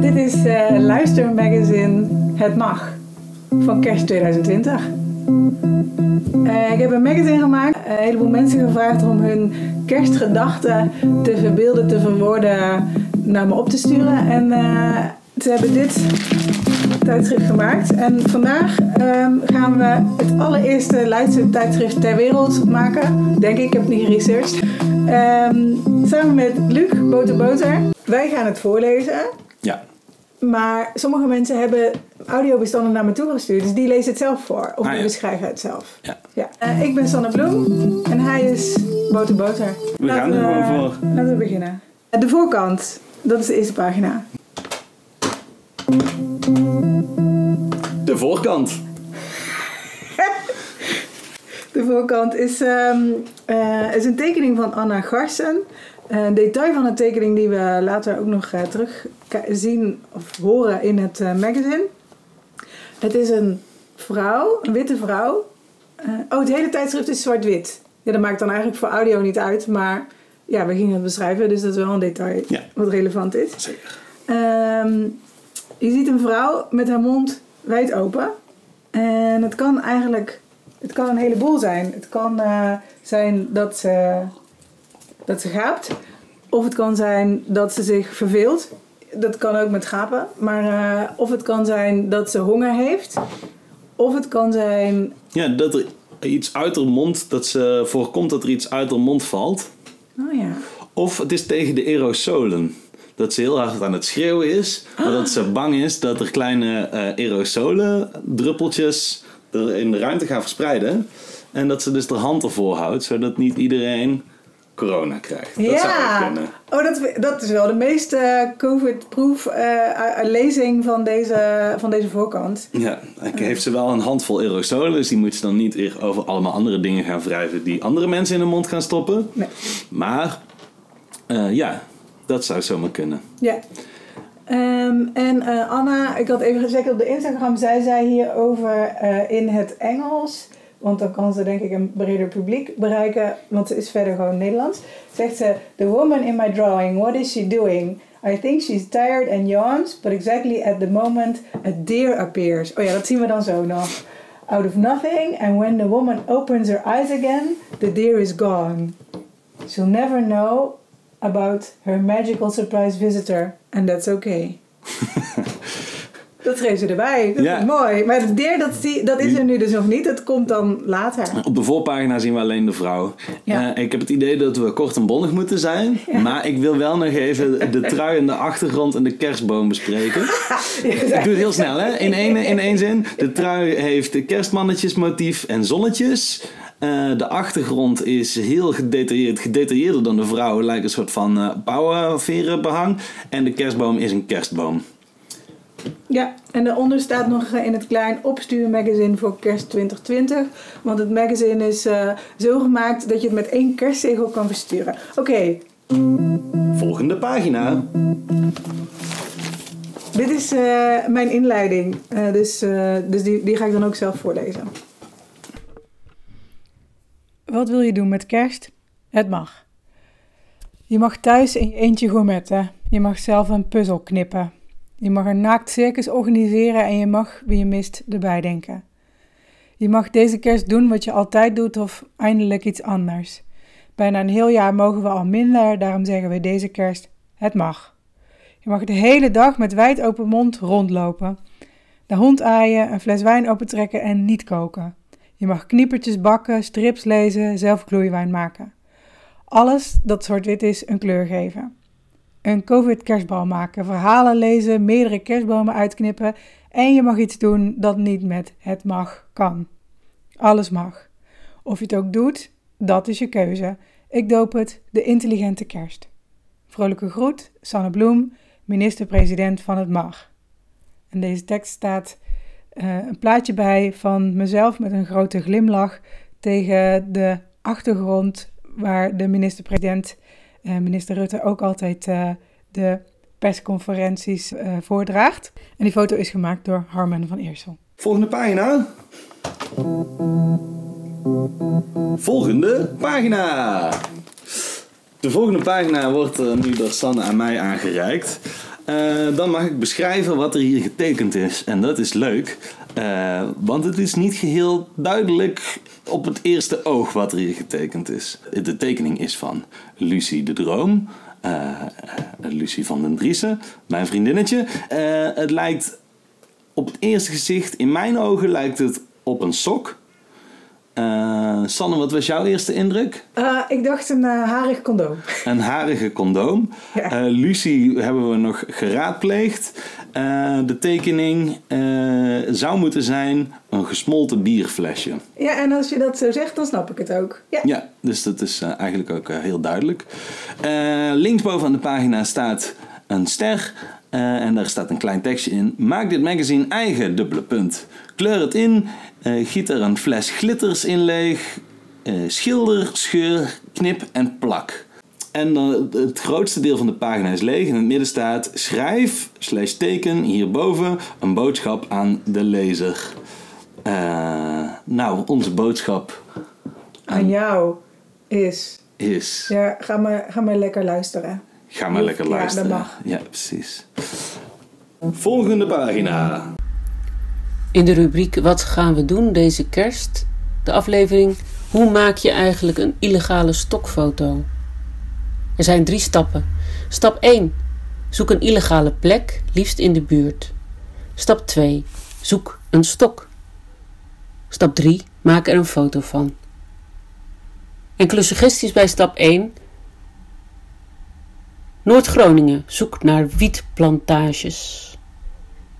Dit is uh, luistermagazine Het Mag van kerst 2020. Uh, ik heb een magazine gemaakt. Een heleboel mensen gevraagd om hun kerstgedachten te verbeelden, te verwoorden, naar me op te sturen. En ze hebben dit tijdschrift gemaakt. En vandaag um, gaan we het allereerste Leidse tijdschrift ter wereld maken. Denk ik, ik heb het niet geresearched. Um, samen met Luc Boter Boter. Wij gaan het voorlezen. Ja. Maar sommige mensen hebben audiobestanden naar me toe gestuurd. Dus die lezen het zelf voor. Of Ah, die ja. beschrijven het zelf. Ja. Ja. Eh, ik ben Sanne Bloem. En hij is Boter Boter. We gaan er gewoon voor. Laten we beginnen. De voorkant. Dat is de eerste pagina. De voorkant. De voorkant is, ehm, eh, is een tekening van Anna Garsen. Een detail van een tekening die we later ook nog eh, terug zien of horen in het eh, magazine. Het is een vrouw, een witte vrouw. Eh, oh, het hele tijdschrift is zwart-wit. Ja, dat maakt dan eigenlijk voor audio niet uit, maar ja, we gingen het beschrijven, dus dat is wel een detail Ja. wat relevant is. Zeker. Ehm, je ziet een vrouw met haar mond wijd open. En het kan eigenlijk het kan een heleboel zijn. Het kan eh, zijn dat ze, dat ze gaapt. Of het kan zijn dat ze zich verveelt. Dat kan ook met gapen. Maar, eh, of het kan zijn dat ze honger heeft. Of het kan zijn... Ja, dat er iets uit haar mond, dat ze voorkomt dat er iets uit haar mond valt. Oh ja. Of het is tegen de aerosolen. Dat ze heel hard aan het schreeuwen is, maar dat ze bang is dat er kleine eh aerosolen, druppeltjes, er in de ruimte gaan verspreiden. En dat ze dus de hand ervoor houdt, zodat niet iedereen corona krijgt. Dat zou ja! ook kunnen. Oh, dat, dat is wel de meest eh, COVID-proof eh, lezing van deze, van deze voorkant. Ja, hij heeft ze wel een handvol aerosolen, dus die moet ze dan niet over allemaal andere dingen gaan wrijven die andere mensen in de mond gaan stoppen. Nee. Maar eh, ja, dat zou zomaar kunnen. Ja. Ehm, en eh, Anna, ik had even gezegd op de Instagram, zei zij hierover eh in het Engels. Want dan kan ze denk ik een breder publiek bereiken, want ze is verder gewoon Nederlands. Zegt ze, the woman in my drawing, what is she doing? I think she's tired and yawns, but exactly at the moment a deer appears. Oh ja, dat zien we dan zo nog. Out of nothing, and when the woman opens her eyes again, the deer is gone. She'll never know about her magical surprise visitor. And that's okay. dat schreef ze erbij. Dat Ja. is mooi. Maar het deer, dat, dat is er nu dus nog niet. Dat komt dan later. Op de voorpagina zien we alleen de vrouw. Ja. Eh, ik heb het idee dat we kort en bondig moeten zijn. Maar ik wil wel nog even de trui en de achtergrond en de kerstboom bespreken. Ik doe het heel snel, hè? In één, in één zin. De trui heeft de kerstmannetjesmotief en zonnetjes. Eh, de achtergrond is heel gedetailleerd, gedetailleerder dan de vrouw. Lijkt een soort van eh pauwenverenbehang. En de kerstboom is een kerstboom. Ja, en daaronder staat nog eh, in het klein opstuurmagazine voor kerst 2020. Want het magazine is zo gemaakt dat je het met één kerstzegel kan versturen. Oké, Volgende pagina. dit is mijn inleiding. Dus dus die, die ga ik dan ook zelf voorlezen. Wat wil je doen met kerst? Het mag. Je mag thuis in je eentje gourmetten. Je mag zelf een puzzel knippen. Je mag een naakt circus organiseren en je mag wie je mist erbij denken. Je mag deze kerst doen wat je altijd doet of eindelijk iets anders. Bijna een heel jaar mogen we al minder, daarom zeggen we deze kerst: het mag. Je mag de hele dag met wijd open mond rondlopen. De hond aaien, een fles wijn opentrekken en niet koken. Je mag kniepertjes bakken, strips lezen, zelf gloeiwijn maken. Alles dat zwart-wit is, een kleur geven. Een COVID-kerstbal maken, verhalen lezen, meerdere kerstbomen uitknippen en je mag iets doen dat niet met het mag kan. Alles mag. Of je het ook doet, dat is je keuze. Ik doop het de intelligente kerst. Vrolijke groet, Sanne Bloem, minister-president van het MAG. En deze tekst staat eh, een plaatje bij van mezelf met een grote glimlach tegen de achtergrond waar de minister-president, eh, minister Rutte, ook altijd eh, de persconferenties voordraagt. En die foto is gemaakt door Harmen van Eersel. Volgende pagina. Volgende pagina. De volgende pagina wordt uh, nu door Sanne aan mij aangereikt. Uh, dan mag ik beschrijven wat er hier getekend is. En dat is leuk, uh, want het is niet geheel duidelijk op het eerste oog wat er hier getekend is. De tekening is van Lucie de Droom. Uh, Lucie van den Driessen, mijn vriendinnetje. het lijkt op het eerste gezicht, in mijn ogen, lijkt het op een sok. Uh, Sanne, wat was jouw eerste indruk? Uh, ik dacht een uh, harig condoom. Een harige condoom. Ja. Lucie hebben we nog geraadpleegd. de tekening zou moeten zijn een gesmolten bierflesje. Ja, en als je dat zo zegt, dan snap ik het ook. Ja, ja dus dat is eigenlijk ook heel duidelijk. linksboven aan de pagina staat een ster. En daar staat een klein tekstje in. Maak dit magazine eigen, dubbele punt. Kleur het in, uh, giet er een fles glitters in leeg, uh, schilder, scheur, knip en plak. En dan het grootste deel van de pagina is leeg. In het midden staat schrijf slash teken hierboven een boodschap aan de lezer. Nou, onze boodschap aan, aan jou is. Is. Ja, ga maar, ga maar lekker luisteren. Ga maar lekker luisteren. Ja, dat mag. Ja, precies. Volgende pagina. In de rubriek Wat gaan we doen deze kerst? De aflevering Hoe maak je eigenlijk een illegale stokfoto? Er zijn drie stappen. Stap 1. Zoek een illegale plek, liefst in de buurt. Stap 2. Zoek een stok. Stap 3. Maak er een foto van. Enkele suggesties bij stap 1. Noord-Groningen. Zoek naar wietplantages.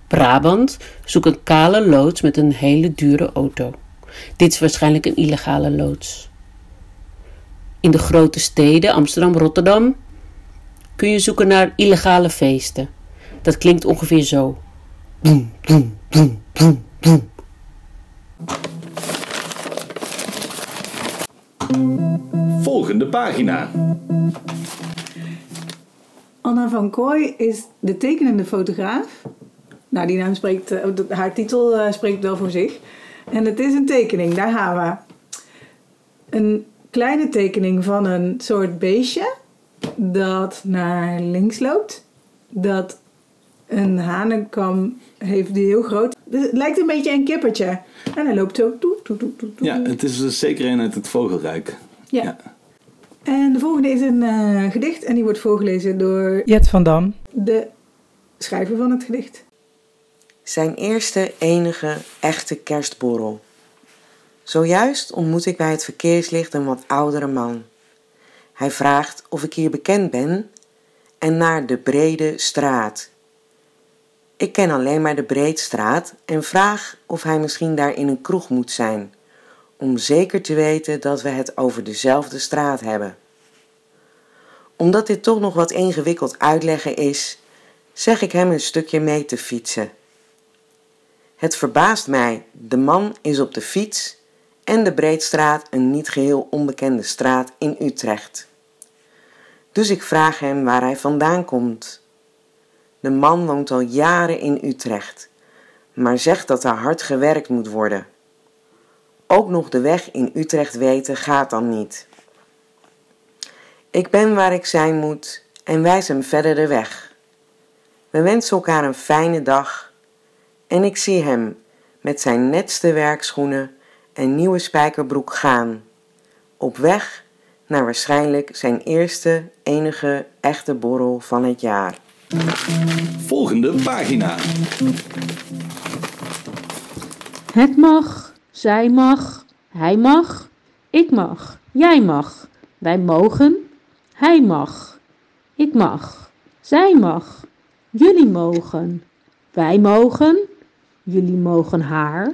Brabant, zoek een kale loods met een hele dure auto. Dit is waarschijnlijk een illegale loods. In de grote steden, Amsterdam, Rotterdam, kun je zoeken naar illegale feesten. Dat klinkt ongeveer zo. Boem, boem, boem, boem, boem. Volgende pagina. Anna van Kooi is de tekenende fotograaf nou, die naam spreekt, uh, haar titel uh, spreekt wel voor zich. En het is een tekening, daar gaan we. Een kleine tekening van een soort beestje dat naar links loopt. Dat een hanenkam heeft die heel groot. Dus het lijkt een beetje een kippertje. En hij loopt zo. Toe, toe, toe, toe, Ja, het is dus zeker een uit het vogelrijk. Ja. ja. En de volgende is een uh, gedicht en die wordt voorgelezen door Jet van Dam, de schrijver van het gedicht. Zijn eerste enige echte kerstborrel. Zojuist ontmoet ik bij het verkeerslicht een wat oudere man. Hij vraagt of ik hier bekend ben en naar de brede straat. Ik ken alleen maar de Breedstraat en vraag of hij misschien daar in een kroeg moet zijn, om zeker te weten dat we het over dezelfde straat hebben. Omdat dit toch nog wat ingewikkeld uitleggen is, zeg ik hem een stukje mee te fietsen. Het verbaast mij, de man is op de fiets en de Breedstraat een niet geheel onbekende straat in Utrecht. Dus ik vraag hem waar hij vandaan komt. De man woont al jaren in Utrecht, maar zegt dat er hard gewerkt moet worden. Ook nog de weg in Utrecht weten gaat dan niet. Ik ben waar ik zijn moet en wijs hem verder de weg. We wensen elkaar een fijne dag en ik zie hem met zijn netste werkschoenen en nieuwe spijkerbroek gaan, op weg naar waarschijnlijk zijn eerste enige echte borrel van het jaar. Volgende pagina. Het mag, zij mag, hij mag, ik mag, jij mag, wij mogen, hij mag, ik mag, zij mag, jullie mogen, wij mogen, Jullie mogen haar,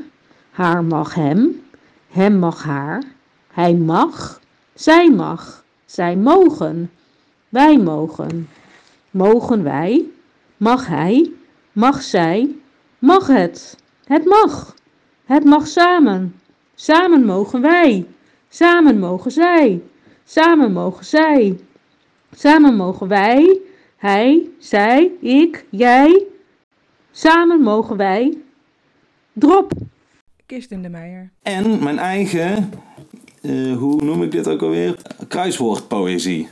haar mag hem, hem mag haar, hij mag, zij mag, zij mogen, wij mogen. Mogen wij, mag hij, mag zij, mag het, het mag, het mag samen, samen mogen wij, samen mogen zij, samen mogen zij, samen mogen wij, hij, zij, ik, jij, samen mogen wij, Drop. Kist in de meier. En mijn eigen, uh, hoe noem ik dit ook alweer? Kruiswoordpoëzie.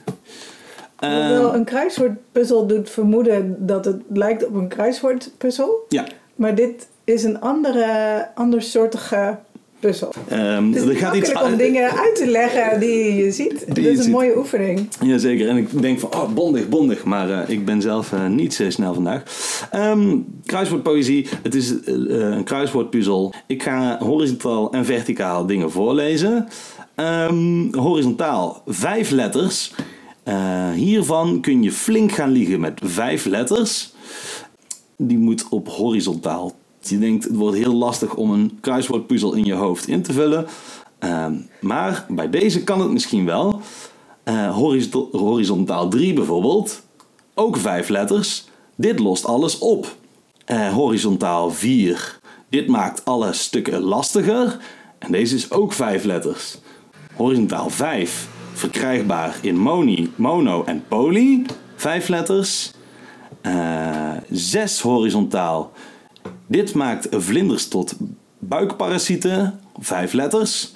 Hoewel een kruiswoordpuzzel doet vermoeden dat het lijkt op een kruiswoordpuzzel. Ja. Maar dit is een andere, andersoortige puzzel. Het is er gaat iets om dingen uit te leggen die je ziet. Dit je is een mooie oefening. Jazeker, en ik denk van, oh, bondig, bondig. Maar eh, ik ben zelf eh, niet zo snel vandaag. Ehm, kruiswoordpoëzie, het is eh, eh, een kruiswoordpuzzel. Ik ga horizontaal en verticaal dingen voorlezen. Ehm, horizontaal, vijf letters. Eh, hiervan kun je flink gaan liegen met vijf letters. Die moet op horizontaal. Je denkt, het wordt heel lastig om een kruiswoordpuzzel in je hoofd in te vullen. Ehm, maar bij deze kan het misschien wel. Eh, horizontaal, horizontaal 3 bijvoorbeeld. Ook vijf letters. Dit lost alles op. Eh, horizontaal 4. Dit maakt alle stukken lastiger. En deze is ook vijf letters. Horizontaal 5. Verkrijgbaar in moni, mono en poly. Vijf letters. Eh 6 horizontaal. Dit maakt vlinders tot buikparasieten. Vijf letters.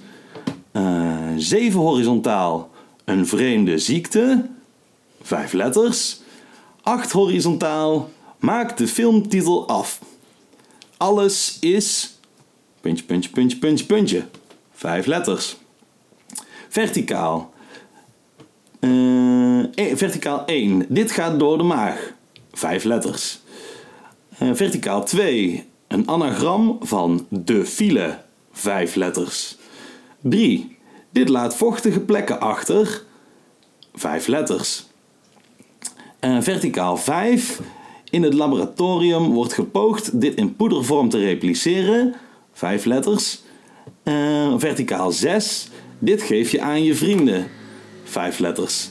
Eh 7 horizontaal. Een vreemde ziekte. Vijf letters. 8 horizontaal. Maak de filmtitel af. Alles is. Puntje, puntje, puntje, puntje, puntje. Vijf letters. Verticaal. Eh, verticaal 1. Dit gaat door de maag. Vijf letters. Eh, verticaal 2. Een anagram van de file. Vijf letters. 3. Dit laat vochtige plekken achter. Vijf letters. Eh, verticaal 5. In het laboratorium wordt gepoogd dit in poedervorm te repliceren. Vijf letters. Eh, verticaal 6. Dit geef je aan je vrienden. Vijf letters.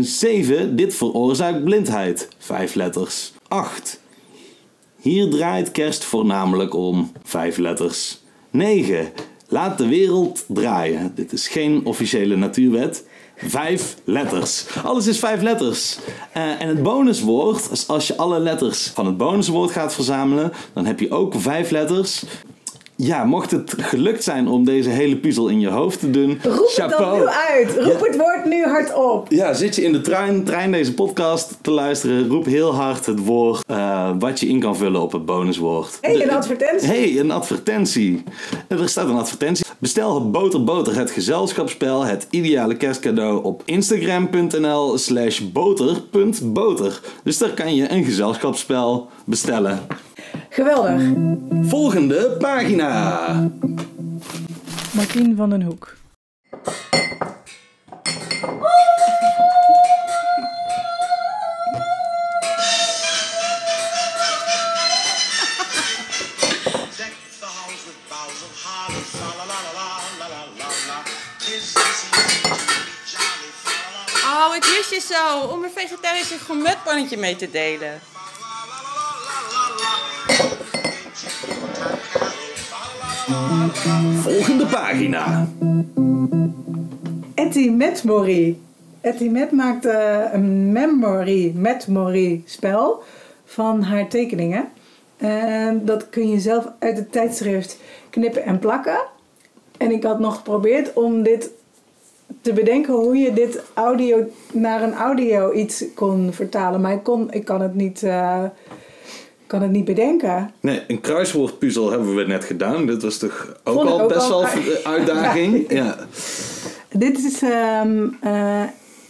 7. Dit veroorzaakt blindheid. Vijf letters. 8. Hier draait kerst voornamelijk om. Vijf letters. 9. Laat de wereld draaien. Dit is geen officiële natuurwet. Vijf letters. Alles is vijf letters. Eh, en het bonuswoord, als je alle letters van het bonuswoord gaat verzamelen, dan heb je ook vijf letters. Ja, mocht het gelukt zijn om deze hele puzzel in je hoofd te doen, Roep het dan nu uit. Roep Ja. het woord nu hardop. Ja, zit je in de trein, trein deze podcast te luisteren, roep heel hard het woord eh, wat je in kan vullen op het bonuswoord. Hé, De- een advertentie. hey, een advertentie. Er staat een advertentie. Bestel Boter Boter, het gezelschapsspel, het ideale kerstcadeau op instagram.nl slash boter.boter. Dus daar kan je een gezelschapsspel bestellen. Geweldig. Volgende pagina. Martien van den Hoek. Oh, ik wist je zo om een vegetarische gourmetpannetje mee te delen. Volgende pagina. Etty Metmory. Etty Met maakt eh, een memory, Metmory spel van haar tekeningen. En dat kun je zelf uit het tijdschrift knippen en plakken. En ik had nog geprobeerd om dit te bedenken hoe je dit audio naar een audio iets kon vertalen. Maar ik, kon, ik kan, het niet, eh, kan het niet bedenken. Nee, een kruiswoordpuzzel hebben we net gedaan. Dit was toch ook al ook best wel een uitdaging? Ja. Dit is ehm, eh,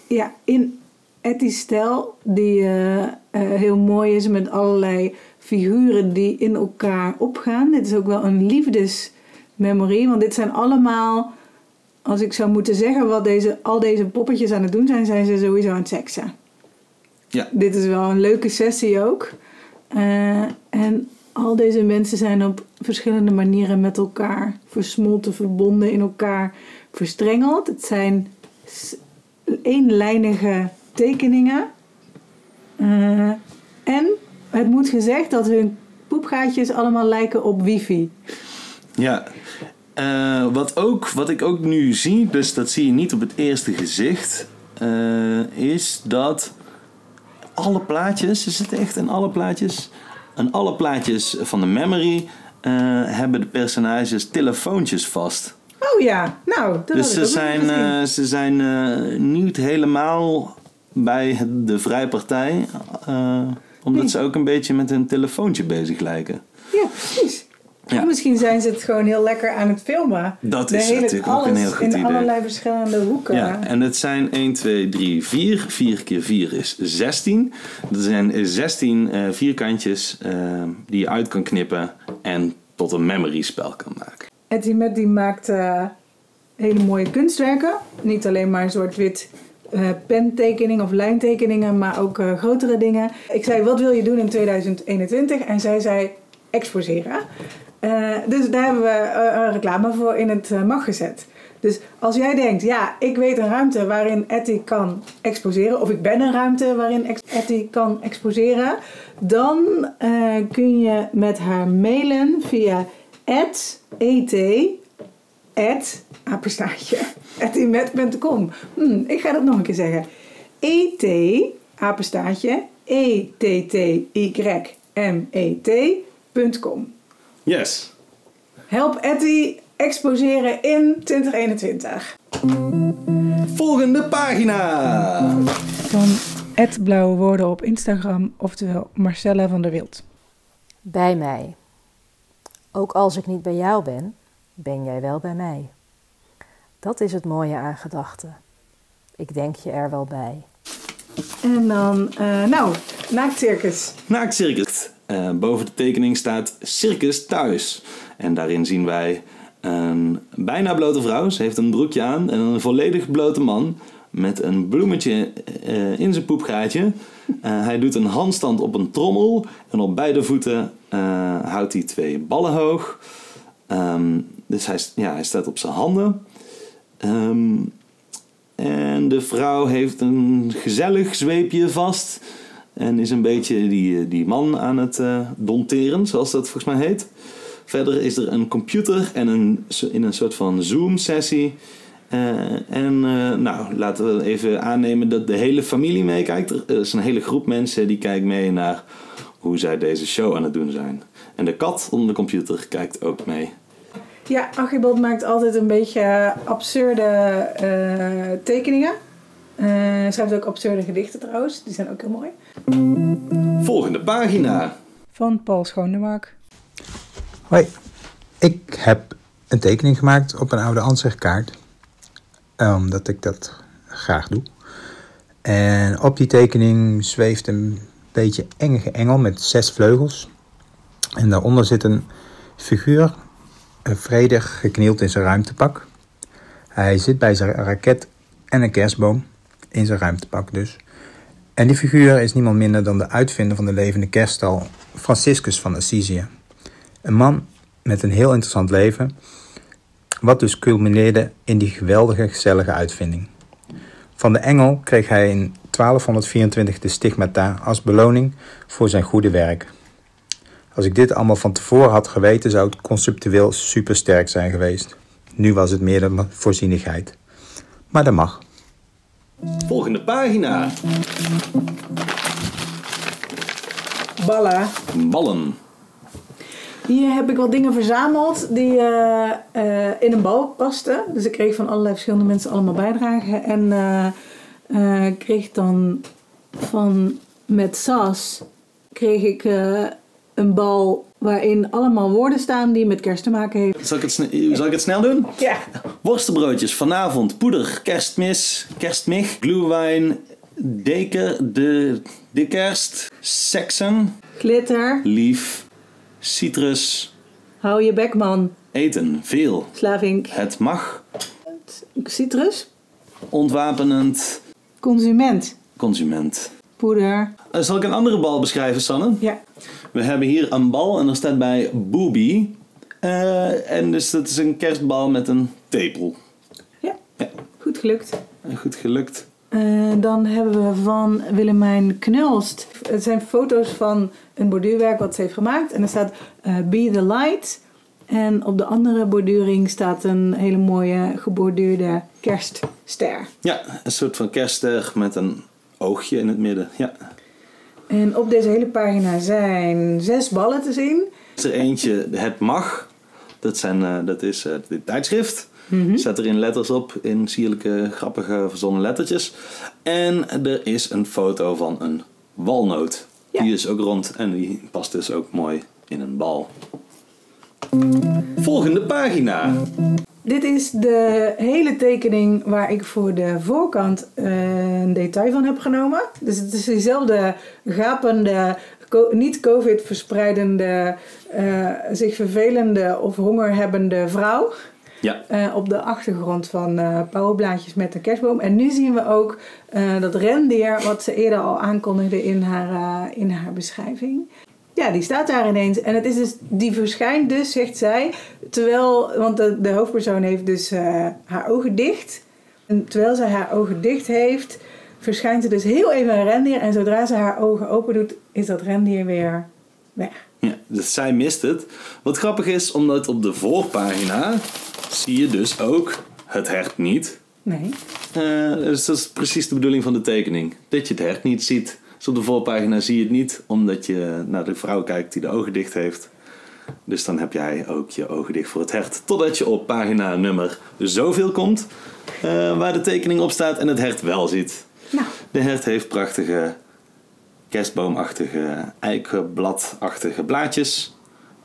ja, in Etty's stijl, die eh, eh, heel mooi is met allerlei figuren die in elkaar opgaan. Dit is ook wel een liefdesmemorie, want dit zijn allemaal, als ik zou moeten zeggen wat deze, al deze poppetjes aan het doen zijn, zijn ze sowieso aan het seksen. Ja. Dit is wel een leuke sessie ook. Eh, en al deze mensen zijn op verschillende manieren met elkaar versmolten, verbonden, in elkaar verstrengeld. Het zijn eenlijnige tekeningen. Eh, en het moet gezegd dat hun poepgaatjes allemaal lijken op wifi. Ja. Eh, wat, ook, wat ik ook nu zie, dus dat zie je niet op het eerste gezicht, is dat alle plaatjes, is het echt in alle plaatjes? En alle plaatjes van de memory eh, hebben de personages telefoontjes vast. Oh ja, nou, dat Dus ik ze zijn, eh, ze zijn eh, niet helemaal bij de Vrijpartij. eh, omdat Nee. ze ook een beetje met hun telefoontje bezig lijken. Ja, precies. Ja. Misschien zijn ze het gewoon heel lekker aan het filmen. Dat is natuurlijk ook een heel goed in idee. allerlei verschillende hoeken. Ja, en het zijn 1, 2, 3, 4. 4 keer 4 is 16. Dat zijn 16 eh, vierkantjes eh, die je uit kan knippen en tot een memory spel kan maken. Etty Met die maakt eh, hele mooie kunstwerken. Niet alleen maar een soort wit eh pentekening of lijntekeningen, maar ook grotere dingen. Ik zei, wat wil je doen in 2021? En zij zei, exposeren. Eh, dus daar hebben we eh, een reclame voor in het eh, mag gezet. Dus als jij denkt, ja, ik weet een ruimte waarin Etty kan exposeren, of ik ben een ruimte waarin Etty kan exposeren, dan kun je met haar mailen via et, et, apenstaartje, etimet.com. Hm, ik ga dat nog een keer zeggen. et, apenstaartje, e, Yes. Help Etty exposeren in 2021. Volgende pagina. Van het Blauwe Woorden op Instagram, oftewel Marcella van der Wild. Bij mij. Ook als ik niet bij jou ben, ben jij wel bij mij. Dat is het mooie aan gedachten. Ik denk je er wel bij. En dan, eh, nou, Naaktcircus. Naaktcircus. Eh, boven de tekening staat Circus Thuis. En daarin zien wij een bijna blote vrouw. Ze heeft een broekje aan. En een volledig blote man. Met een bloemetje eh, in zijn poepgaatje. Eh, hij doet een handstand op een trommel. En op beide voeten houdt hij twee ballen hoog. Ehm, dus hij, ja, hij staat op zijn handen. Ehm, en de vrouw heeft een gezellig zweepje vast. En is een beetje die, die man aan het eh, donteren, zoals dat volgens mij heet. Verder is er een computer en een, in een soort van Zoom-sessie. Eh, en eh, nou, laten we even aannemen dat de hele familie meekijkt. Er is een hele groep mensen die kijkt mee naar hoe zij deze show aan het doen zijn. En de kat onder de computer kijkt ook mee. Ja, Archibald maakt altijd een beetje absurde eh, tekeningen. Eh, Hij schrijft ook absurde gedichten trouwens. Die zijn ook heel mooi. Volgende pagina. Van Paul Schoonemaak. Hoi, ik heb een tekening gemaakt op een oude ansichtkaart. eh, Omdat ik dat graag doe. En op die tekening zweeft een beetje enge engel met zes vleugels. En daaronder zit een figuur, eh, vredig geknield in zijn ruimtepak. Hij zit bij zijn raket en een kerstboom in zijn ruimtepak dus. En die figuur is niemand minder dan de uitvinder van de levende kerststal, Franciscus van Assisië. Een man met een heel interessant leven, wat dus culmineerde in die geweldige, gezellige uitvinding. Van de engel kreeg hij in 1224 de stigmata als beloning voor zijn goede werk. Als ik dit allemaal van tevoren had geweten, zou het conceptueel supersterk zijn geweest. Nu was het meer dan voorzienigheid. Maar dat mag. Volgende pagina. Ballen. Ballen. Hier heb ik wat dingen verzameld die eh, eh, in een bal pasten. Dus ik kreeg van allerlei verschillende mensen allemaal bijdragen. En eh, kreeg dan van met Sas kreeg ik een bal waarin allemaal woorden staan die met kerst te maken heeft. Zal ik het, sne- zal ik het snel doen? Ja. Worstenbroodjes vanavond, poeder, kerstmis, kerstmig, glühwein, deken, de, de kerst, seksen, Glitter, lief, citrus, hou je bek man, eten, veel. Slavink, Het mag, citrus, ontwapenend, consument, consument. poeder. Eh, zal ik een andere bal beschrijven, Sanne? Ja. We hebben hier een bal en er staat bij booby. Eh, en dus dat is een kerstbal met een tepel. Ja, Ja. goed gelukt. Goed gelukt. Eh, dan hebben we van Willemijn Knulst. Het zijn foto's van een borduurwerk wat ze heeft gemaakt. En er staat eh, Be the Light. En op de andere borduring staat een hele mooie geborduurde kerstster. Ja, een soort van kerstster met een oogje in het midden. Ja. En op deze hele pagina zijn zes ballen te zien. is er eentje, het mag. Dat, zijn, eh, dat is eh, dit tijdschrift. Zet er in letters op, in sierlijke, grappige, verzonnen lettertjes. En er is een foto van een walnoot. Ja. Die is ook rond en die past dus ook mooi in een bal. Volgende pagina. Dit is de hele tekening waar ik voor de voorkant eh, een detail van heb genomen. Dus het is diezelfde gapende, co- niet covid verspreidende, eh, zich vervelende of hongerhebbende vrouw. Ja, eh, op de achtergrond van pauwblaadjes met een kerstboom. En nu zien we ook dat rendier, wat ze eerder al aankondigde in haar, in haar beschrijving. Ja, die staat daar ineens. En het is dus, die verschijnt dus, zegt zij, terwijl, want de, de hoofdpersoon heeft dus eh, haar ogen dicht. En terwijl zij haar ogen dicht heeft, verschijnt er dus heel even een rendier. En zodra ze haar ogen open doet, is dat rendier weer weg. ja, dus zij mist het. Wat grappig is, omdat op de voorpagina zie je dus ook het hert niet. Nee. Eh, dus dat is precies de bedoeling van de tekening. Dat je het hert niet ziet. Dus op de voorpagina zie je het niet, omdat je naar de vrouw kijkt die de ogen dicht heeft. Dus dan heb jij ook je ogen dicht voor het hert. Totdat je op pagina nummer zoveel komt, eh, waar de tekening op staat en het hert wel ziet. Nou, De hert heeft prachtige kerstboomachtige, eikenbladachtige blaadjes.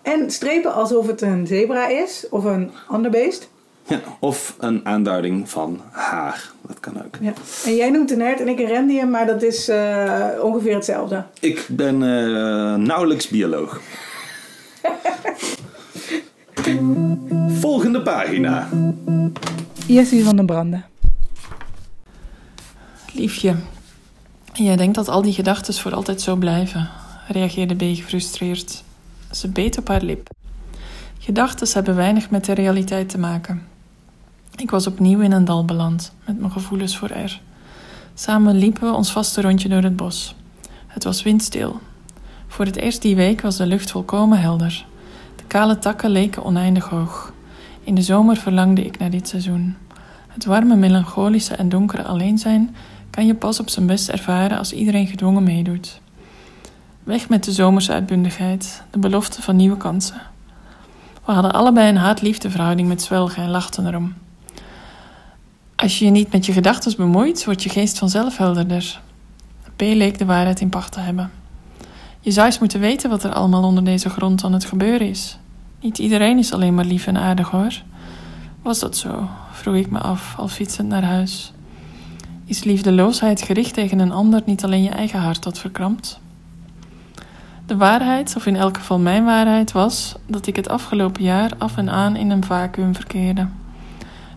en strepen alsof het een zebra is of een ander beest. Ja, of een aanduiding van haar. Dat kan ook. Ja. En jij noemt een hert en ik een rendier, maar dat is eh, ongeveer hetzelfde. Ik ben eh, nauwelijks bioloog. Volgende pagina. Jessie van den Branden. Liefje, jij denkt dat al die gedachten voor altijd zo blijven, reageerde B gefrustreerd. Ze beet op haar lip. Gedachten hebben weinig met de realiteit te maken. Ik was opnieuw in een dal beland, met mijn gevoelens voor R. Samen liepen we ons vaste rondje door het bos. Het was windstil. Voor het eerst die week was de lucht volkomen helder. De kale takken leken oneindig hoog. In de zomer verlangde ik naar dit seizoen. Het warme, melancholische en donkere alleen zijn kan je pas op zijn best ervaren als iedereen gedwongen meedoet. Weg met de zomerse uitbundigheid, de belofte van nieuwe kansen. We hadden allebei een haat-liefde verhouding met zwelgen en lachten erom. Als je je niet met je gedachten bemoeit, wordt je geest vanzelf helderder. P leek de waarheid in pacht te hebben. Je zou eens moeten weten wat er allemaal onder deze grond aan het gebeuren is. Niet iedereen is alleen maar lief en aardig hoor. Was dat zo? vroeg ik me af, al fietsend naar huis. Is liefdeloosheid gericht tegen een ander niet alleen je eigen hart dat verkrampt? De waarheid, of in elk geval mijn waarheid, was dat ik het afgelopen jaar af en aan in een vacuüm verkeerde.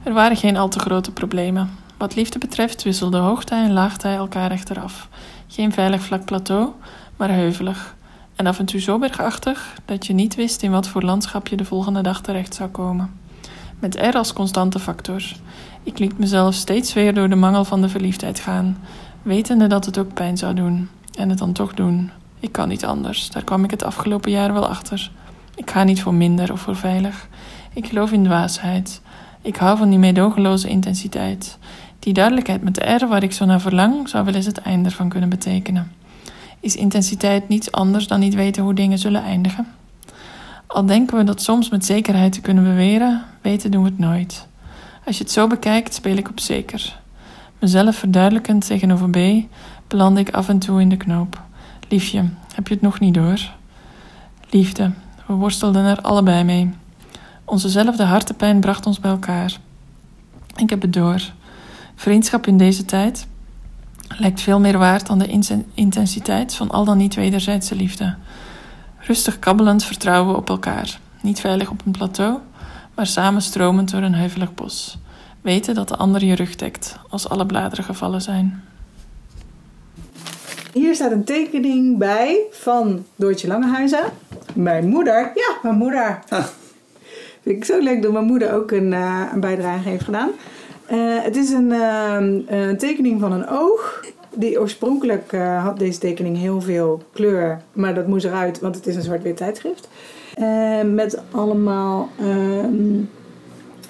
Er waren geen al te grote problemen. Wat liefde betreft wisselde hoogtij en laagtij elkaar echter af. Geen veilig vlak plateau, maar heuvelig. En af en toe zo bergachtig dat je niet wist in wat voor landschap je de volgende dag terecht zou komen. Met R als constante factor. Ik liet mezelf steeds weer door de mangel van de verliefdheid gaan, wetende dat het ook pijn zou doen. En het dan toch doen. Ik kan niet anders, daar kwam ik het afgelopen jaar wel achter. Ik ga niet voor minder of voor veilig. Ik geloof in dwaasheid. Ik hou van die meedogenloze intensiteit. Die duidelijkheid met de R waar ik zo naar verlang, zou wel eens het einde ervan kunnen betekenen. Is intensiteit niets anders dan niet weten hoe dingen zullen eindigen? Al denken we dat soms met zekerheid te kunnen beweren, weten doen we het nooit. Als je het zo bekijkt, speel ik op zeker. Mezelf verduidelijkend tegenover B, beland ik af en toe in de knoop. Liefje, heb je het nog niet door? Liefde, we worstelden er allebei mee. Onzezelfde hartepijn bracht ons bij elkaar. Ik heb het door. Vriendschap in deze tijd lijkt veel meer waard dan de intensiteit van al dan niet wederzijdse liefde. Rustig kabbelend vertrouwen we op elkaar. Niet veilig op een plateau, maar samen stromend door een heuvelig bos. Weten dat de ander je rug dekt als alle bladeren gevallen zijn. Hier staat een tekening bij van Doortje Langehuizen. Mijn moeder. Ja, mijn moeder. Vind ik zo leuk dat mijn moeder ook een, eh, een bijdrage heeft gedaan. Eh, het is een, ehm, een tekening van een oog. Die oorspronkelijk eh, had deze tekening heel veel kleur, maar dat moest eruit, want het is een zwart-wit tijdschrift. Eh, met allemaal ehm,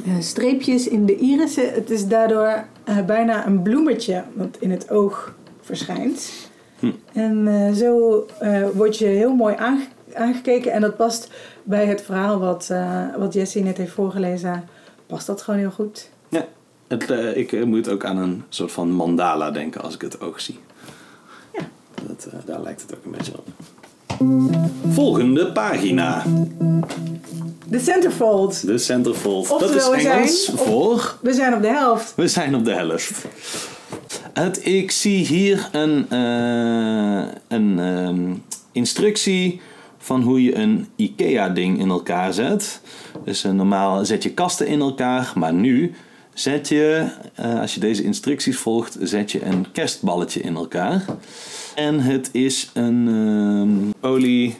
eh, streepjes in de irissen. Het is daardoor eh, bijna een bloemetje wat in het oog verschijnt. En eh, zo eh, word je heel mooi aange- aangekeken. En dat past bij het verhaal wat, eh, wat Jessie net heeft voorgelezen. Past dat gewoon heel goed. Ja, het, eh, ik eh, moet ook aan een soort van mandala denken als ik het oog zie. Ja. Dat, daar lijkt het ook een beetje op. Volgende pagina. De centerfold. De centerfold. Dat Oftewel, we is zijn Engels op- voor... We zijn op de helft. We zijn op de helft. Het, ik zie hier een, een ehm, instructie van hoe je een IKEA-ding in elkaar zet. Dus eh, normaal zet je kasten in elkaar, maar nu zet je, eh, als je deze instructies volgt, zet je een kerstballetje in elkaar. En het is een ehm, olie.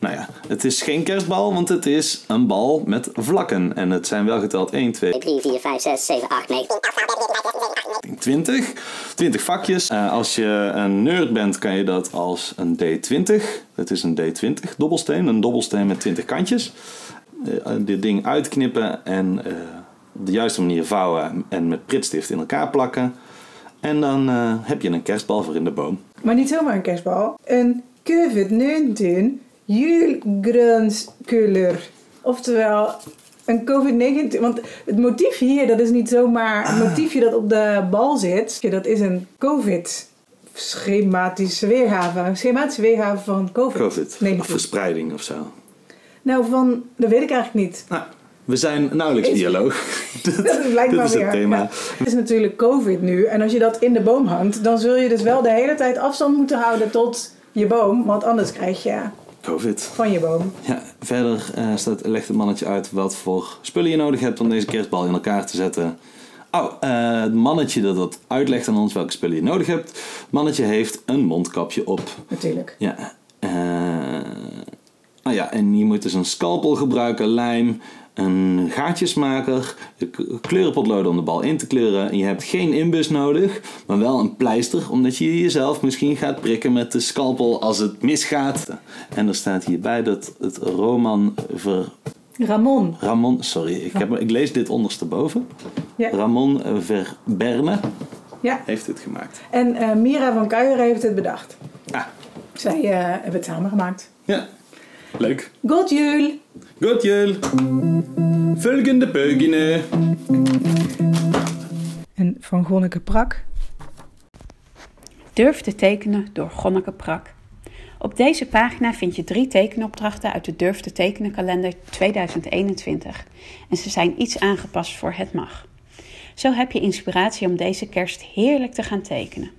Nou ja, het is geen kerstbal, want het is een bal met vlakken. En het zijn wel geteld 1, 2, 3, 4, 5, 6, 7, 8, 9. 20. 20 vakjes. Eh, als je een nerd bent, kan je dat als een D20. Dat is een D20 dobbelsteen. Een dobbelsteen met 20 kantjes. Eh, dit ding uitknippen en eh, op de juiste manier vouwen en met pritstift in elkaar plakken. En dan eh, heb je een kerstbal voor in de boom. Maar niet zomaar een kerstbal. Een COVID-19 julgrönskleur. Oftewel een COVID-19. Want het motief hier, dat is niet zomaar een motiefje dat op de bal zit. Dat is een COVID. Schematische weergave. Een schematische weergave van COVID. COVID. Of 19. verspreiding of zo. Nou, van, dat weet ik eigenlijk niet. Nou, we zijn nauwelijks Is- bioloog. Dat is blijkbaar Dit is weer. het thema. Ja. Het is natuurlijk COVID nu. En als je dat in de boom hangt, dan zul je dus wel de hele tijd afstand moeten houden tot je boom. Want anders krijg je COVID. van je boom. Ja, verder eh, staat, legt het mannetje uit wat voor spullen je nodig hebt om deze kerstbal in elkaar te zetten. Oh, eh, het mannetje dat dat uitlegt aan ons welke spullen je nodig hebt. Het mannetje heeft een mondkapje op. Natuurlijk. Ja. oh ja, en je moet dus een scalpel gebruiken, lijm, een gaatjesmaker, je k- kleurenpotloden om de bal in te kleuren. En je hebt geen inbus nodig, maar wel een pleister, omdat je jezelf misschien gaat prikken met de scalpel als het misgaat. En er staat hierbij dat het Roman Ver... Ramon. Ramon, sorry, ik, heb, ik lees dit ondersteboven. Ja. Ramon Verberne Ja. heeft dit gemaakt. En eh, Mira van Kuijeren heeft het bedacht. Ah, Zij eh, hebben het samen gemaakt. ja, leuk. God jul! Goed jul. Volgende pagina. En van Gonneke Prak. Durf te tekenen door Gonneke Prak. Op deze pagina vind je drie tekenopdrachten uit de Durf te tekenen kalender 2021. En ze zijn iets aangepast voor het mag. Zo heb je inspiratie om deze kerst heerlijk te gaan tekenen.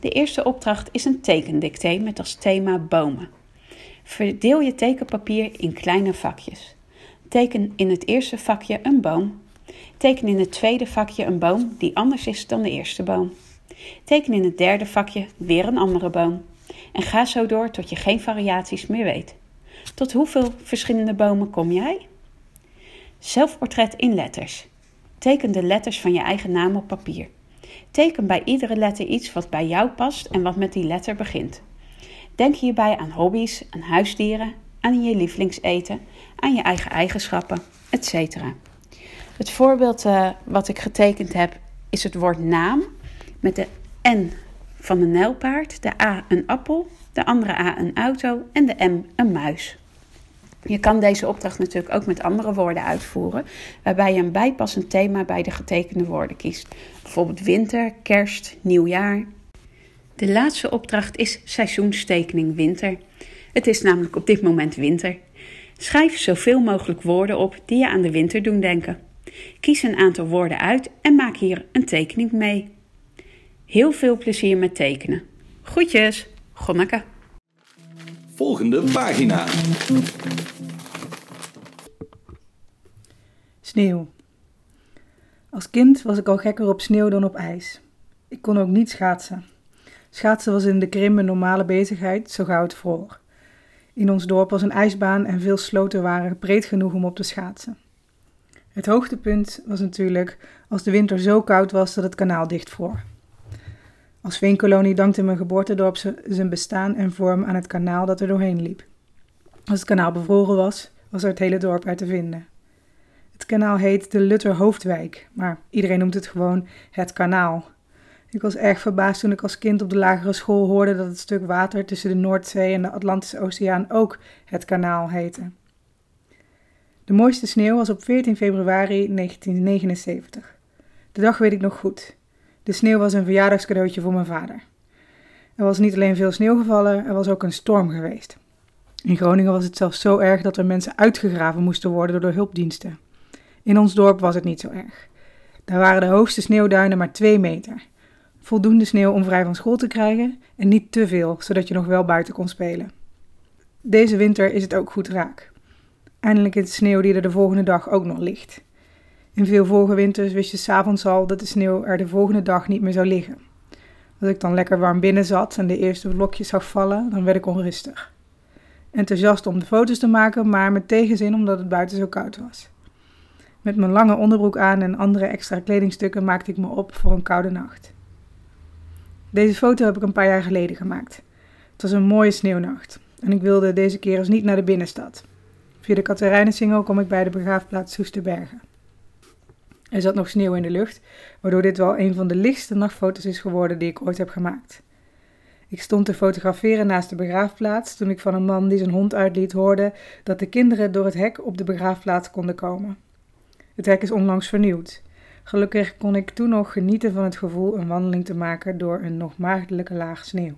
De eerste opdracht is een tekendicté met als thema bomen. Verdeel je tekenpapier in kleine vakjes. Teken in het eerste vakje een boom. Teken in het tweede vakje een boom die anders is dan de eerste boom. Teken in het derde vakje weer een andere boom. En ga zo door tot je geen variaties meer weet. Tot hoeveel verschillende bomen kom jij? Zelfportret in letters. Teken de letters van je eigen naam op papier. Teken bij iedere letter iets wat bij jou past en wat met die letter begint. Denk hierbij aan hobby's, aan huisdieren, aan je lievelingseten, aan je eigen eigenschappen, etc. Het voorbeeld eh, wat ik getekend heb is het woord naam met de N van een nijlpaard, de A een appel, de andere A een auto en de M een muis. Je kan deze opdracht natuurlijk ook met andere woorden uitvoeren, waarbij je een bijpassend thema bij de getekende woorden kiest. Bijvoorbeeld winter, kerst, nieuwjaar. De laatste opdracht is seizoenstekening winter. Het is namelijk op dit moment winter. Schrijf zoveel mogelijk woorden op die je aan de winter doen denken. Kies een aantal woorden uit en maak hier een tekening mee. Heel veel plezier met tekenen. Groetjes, Gonneke. Volgende pagina. Sneeuw. Als kind was ik al gekker op sneeuw dan op ijs. Ik kon ook niet schaatsen. Schaatsen was in de Krim een normale bezigheid, zo gauw het vroor. In ons dorp was een ijsbaan en veel sloten waren breed genoeg om op te schaatsen. Het hoogtepunt was natuurlijk als de winter zo koud was dat het kanaal dichtvroor. Als veenkolonie dankte mijn geboortedorp zijn bestaan en vorm aan het kanaal dat er doorheen liep. Als het kanaal bevroren was, was er het hele dorp uit te vinden. Het kanaal heet de Lutter Hoofdwijk, maar iedereen noemt het gewoon het kanaal. Ik was erg verbaasd toen ik als kind op de lagere school hoorde dat het stuk water tussen de Noordzee en de Atlantische Oceaan ook het kanaal heette. De mooiste sneeuw was op 14 februari 1979. De dag weet ik nog goed. De sneeuw was een verjaardagscadeautje voor mijn vader. Er was niet alleen veel sneeuw gevallen, er was ook een storm geweest. In Groningen was het zelfs zo erg dat er mensen uitgegraven moesten worden door de hulpdiensten. In ons dorp was het niet zo erg. Daar waren de hoogste sneeuwduinen maar 2 meter. Voldoende sneeuw om vrij van school te krijgen en niet te veel, zodat je nog wel buiten kon spelen. Deze winter is het ook goed raak. Eindelijk is de sneeuw die er de volgende dag ook nog ligt. In veel vorige winters wist je s'avonds al dat de sneeuw er de volgende dag niet meer zou liggen. Als ik dan lekker warm binnen zat en de eerste vlokjes zag vallen, dan werd ik onrustig. Enthousiast om de foto's te maken, maar met tegenzin omdat het buiten zo koud was. Met mijn lange onderbroek aan en andere extra kledingstukken maakte ik me op voor een koude nacht. Deze foto heb ik een paar jaar geleden gemaakt. Het was een mooie sneeuwnacht en ik wilde deze keer eens niet naar de binnenstad. Via de Katerijnensingel kom ik bij de begraafplaats Soesterbergen. Er zat nog sneeuw in de lucht, waardoor dit wel een van de lichtste nachtfoto's is geworden die ik ooit heb gemaakt. Ik stond te fotograferen naast de begraafplaats toen ik van een man die zijn hond uitliet hoorde dat de kinderen door het hek op de begraafplaats konden komen. Het hek is onlangs vernieuwd. Gelukkig kon ik toen nog genieten van het gevoel een wandeling te maken door een nog maagdelijke laag sneeuw.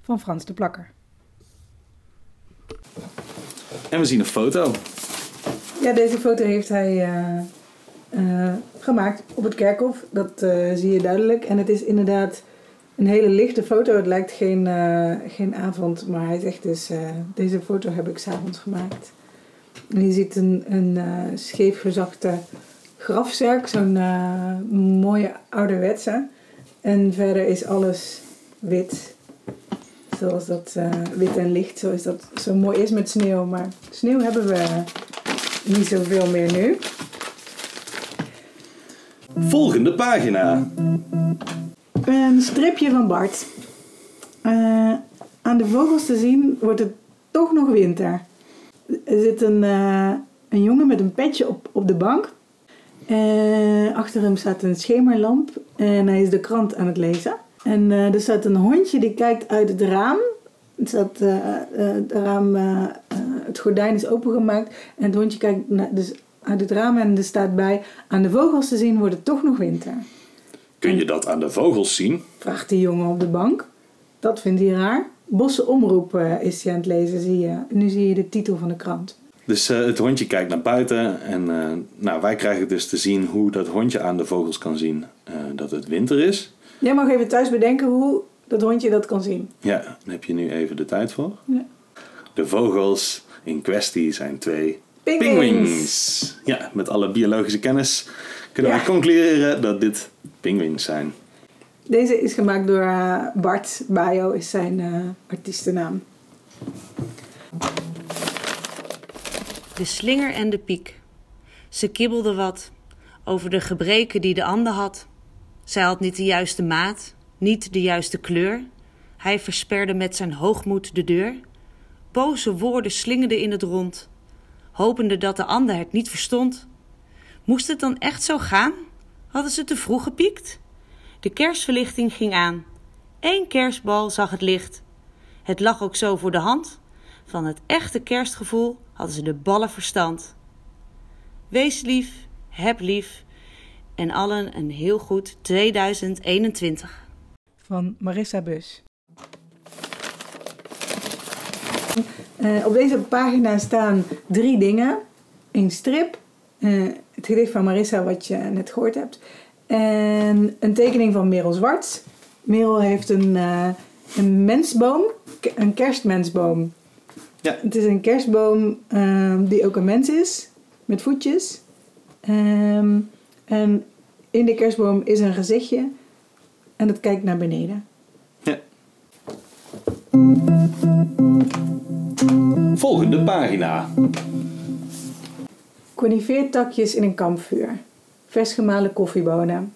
Van Frans de Plakker. En we zien een foto. Ja, deze foto heeft hij eh, eh, gemaakt op het kerkhof. Dat eh, zie je duidelijk. En het is inderdaad een hele lichte foto. Het lijkt geen, geen avond, maar hij zegt dus: deze foto heb ik s'avonds gemaakt. En je ziet een, een scheefgezakte grafzerk, zo'n eh, mooie ouderwetse. En verder is alles wit. Zoals dat eh, wit en licht, zoals dat zo mooi is met sneeuw. Maar sneeuw hebben we niet zoveel meer nu. Volgende pagina. Een stripje van Bart. Eh, aan de vogels te zien wordt het toch nog winter. Er zit een, een jongen met een petje op, op de bank. Eh, achter hem staat een schemerlamp en hij is de krant aan het lezen. En eh, er staat een hondje die kijkt uit het raam. Het, staat, eh, het, raam, het gordijn is opengemaakt en het hondje kijkt na- dus uit het raam en er staat bij... Aan de vogels te zien wordt het toch nog winter. Kun je dat aan de vogels zien? Vraagt die jongen op de bank. Dat vindt hij raar. Bosse omroep is hij aan het lezen, zie je. Nu zie je de titel van de krant. Dus eh, het hondje kijkt naar buiten en eh, nou, wij krijgen dus te zien hoe dat hondje aan de vogels kan zien eh, dat het winter is. Jij mag even thuis bedenken hoe dat hondje dat kan zien. Ja, daar heb je nu even de tijd voor. Ja. De vogels in kwestie zijn twee Pinguïns. Ja, met alle biologische kennis kunnen Ja. wij concluderen dat dit pinguïns zijn. Deze is gemaakt door Bart Bayo, is zijn artiestennaam. De slinger en de piek. Ze kibbelde wat over de gebreken die de ander had. Zij had niet de juiste maat, niet de juiste kleur. Hij versperde met zijn hoogmoed de deur. Boze woorden slingerden in het rond, hopende dat de ander het niet verstond. Moest het dan echt zo gaan? Hadden ze te vroeg gepiekt? De kerstverlichting ging aan. Eén kerstbal zag het licht. Het lag ook zo voor de hand. Van het echte kerstgevoel hadden ze de ballen verstand. Wees lief, heb lief en allen een heel goed 2021. Van Marissa Bus. Eh, op deze pagina staan drie dingen. Een strip, eh, het gedicht van Marissa wat je net gehoord hebt. En een tekening van Merel Zwarts. Merel heeft een, eh, een mensboom, een kerstmensboom. Ja. Het is een kerstboom ehm, die ook een mens is, met voetjes. Ehm, en in de kerstboom is een gezichtje en dat kijkt naar beneden. Volgende pagina. Conifeertakjes in een kampvuur. Vers gemalen koffiebonen.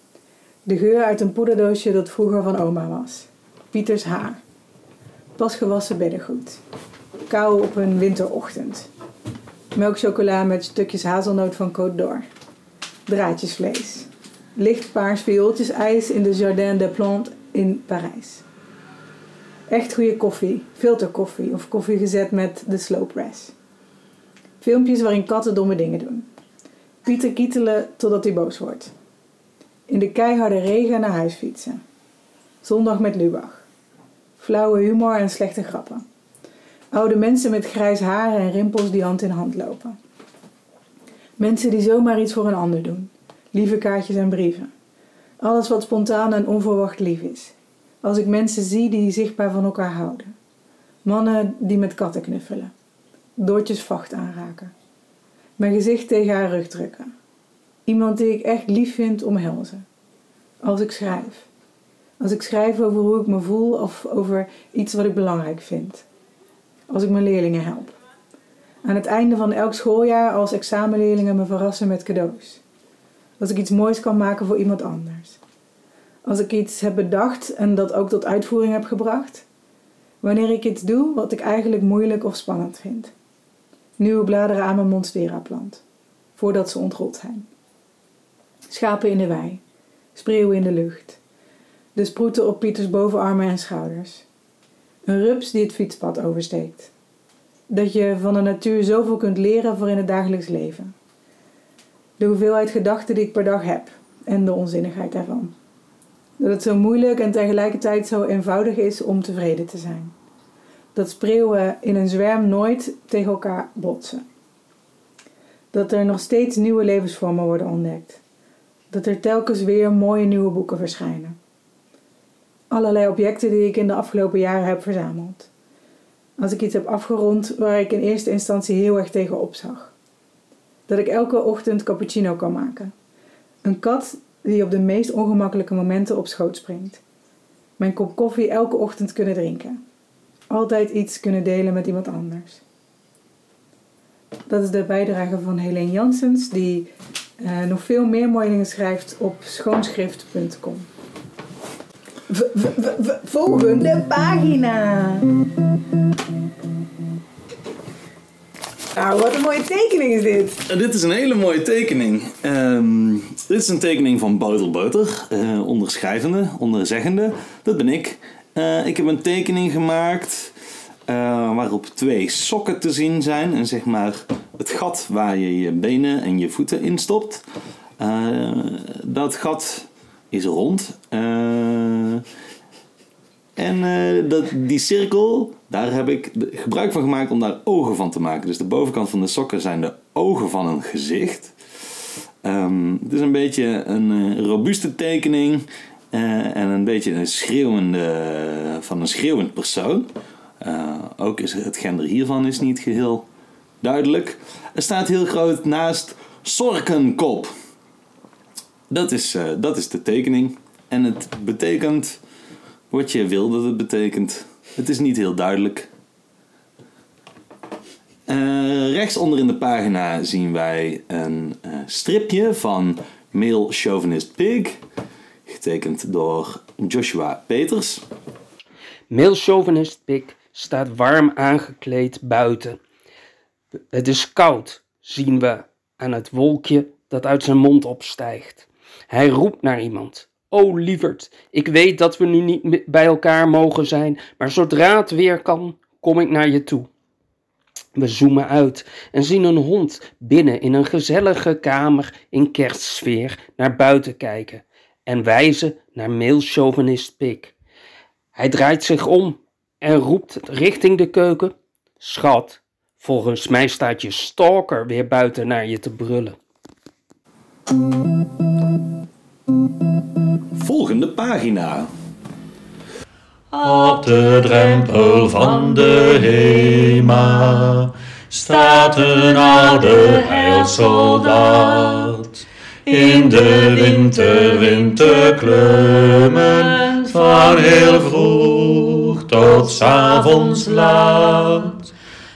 De geur uit een poederdoosje dat vroeger van oma was. Pieters haar. Pas gewassen beddengoed. Kou op een winterochtend. Melkchocola met stukjes hazelnoot van Côte d'Or. Draadjesvlees. lichtpaars viooltjesijs in de Jardin des Plantes in Parijs. Echt goede koffie, filterkoffie of koffie gezet met de slow press. Filmpjes waarin katten domme dingen doen. Pieter kietelen totdat hij boos wordt. In de keiharde regen naar huis fietsen. Zondag met Lubach. Flauwe humor en slechte grappen. Oude mensen met grijs haar en rimpels die hand in hand lopen. Mensen die zomaar iets voor een ander doen. Lieve kaartjes en brieven. Alles wat spontaan en onverwacht lief is. Als ik mensen zie die zichtbaar van elkaar houden. Mannen die met katten knuffelen. Doortjes vacht aanraken. Mijn gezicht tegen haar rug drukken. Iemand die ik echt lief vind omhelzen. Als ik schrijf. Als ik schrijf over hoe ik me voel of over iets wat ik belangrijk vind. Als ik mijn leerlingen help. Aan het einde van elk schooljaar als examenleerlingen me verrassen met cadeaus. Als ik iets moois kan maken voor iemand anders. Als ik iets heb bedacht en dat ook tot uitvoering heb gebracht. Wanneer ik iets doe wat ik eigenlijk moeilijk of spannend vind. Nieuwe bladeren aan mijn monstera plant. Voordat ze ontrold zijn. Schapen in de wei. Spreeuwen in de lucht. De sproeten op Pieters bovenarmen en schouders. Een rups die het fietspad oversteekt. Dat je van de natuur zoveel kunt leren voor in het dagelijks leven. De hoeveelheid gedachten die ik per dag heb en de onzinnigheid daarvan. Dat het zo moeilijk en tegelijkertijd zo eenvoudig is om tevreden te zijn. Dat spreeuwen in een zwerm nooit tegen elkaar botsen. Dat er nog steeds nieuwe levensvormen worden ontdekt. Dat er telkens weer mooie nieuwe boeken verschijnen. Allerlei objecten die ik in de afgelopen jaren heb verzameld. Als ik iets heb afgerond waar ik in eerste instantie heel erg tegen opzag. Dat ik elke ochtend cappuccino kan maken. Een kat die op de meest ongemakkelijke momenten op schoot springt. Mijn kop koffie elke ochtend kunnen drinken. Altijd iets kunnen delen met iemand anders. Dat is de bijdrage van Helene Janssens, die uh, nog veel meer mooie dingen schrijft op schoonschrift.com. Volgende pagina. Nou, wat een mooie tekening is dit. Dit is een hele mooie tekening. Um, dit is een tekening van Bouter, uh, onderschrijvende, onderzeggende. Dat ben ik. Uh, ik heb een tekening gemaakt waarop twee sokken te zien zijn. En zeg maar het gat waar je je benen en je voeten in stopt. dat gat is rond. En uh, dat, die cirkel, daar heb ik gebruik van gemaakt om daar ogen van te maken. Dus de bovenkant van de sokken zijn de ogen van een gezicht. Um, het is een beetje een uh, robuuste tekening en een beetje een schreeuwende, van een schreeuwend persoon. ook is het gender hiervan is niet geheel duidelijk. Er staat heel groot naast Sorkenkop. Dat is, dat is de tekening. En het betekent wat je wil dat het betekent. Het is niet heel duidelijk. Uh, rechts onder in de pagina zien wij een uh, stripje van Male Chauvinist Pig, getekend door Joshua Peters. Male Chauvinist Pig staat warm aangekleed buiten. Het is koud, zien we aan het wolkje dat uit zijn mond opstijgt. Hij roept naar iemand. O lieverd, ik weet dat we nu niet bij elkaar mogen zijn, maar zodra het weer kan, kom ik naar je toe. We zoomen uit en zien een hond binnen in een gezellige kamer in kerstsfeer naar buiten kijken en wijzen naar mailchauvinist Pik. Hij draait zich om en roept richting de keuken: Schat, volgens mij staat je stalker weer buiten naar je te brullen. Volgende pagina. Op de drempel van de Hema staat een oude heilsoldaat. In de winterwind te klummen, van heel vroeg tot s avonds laat.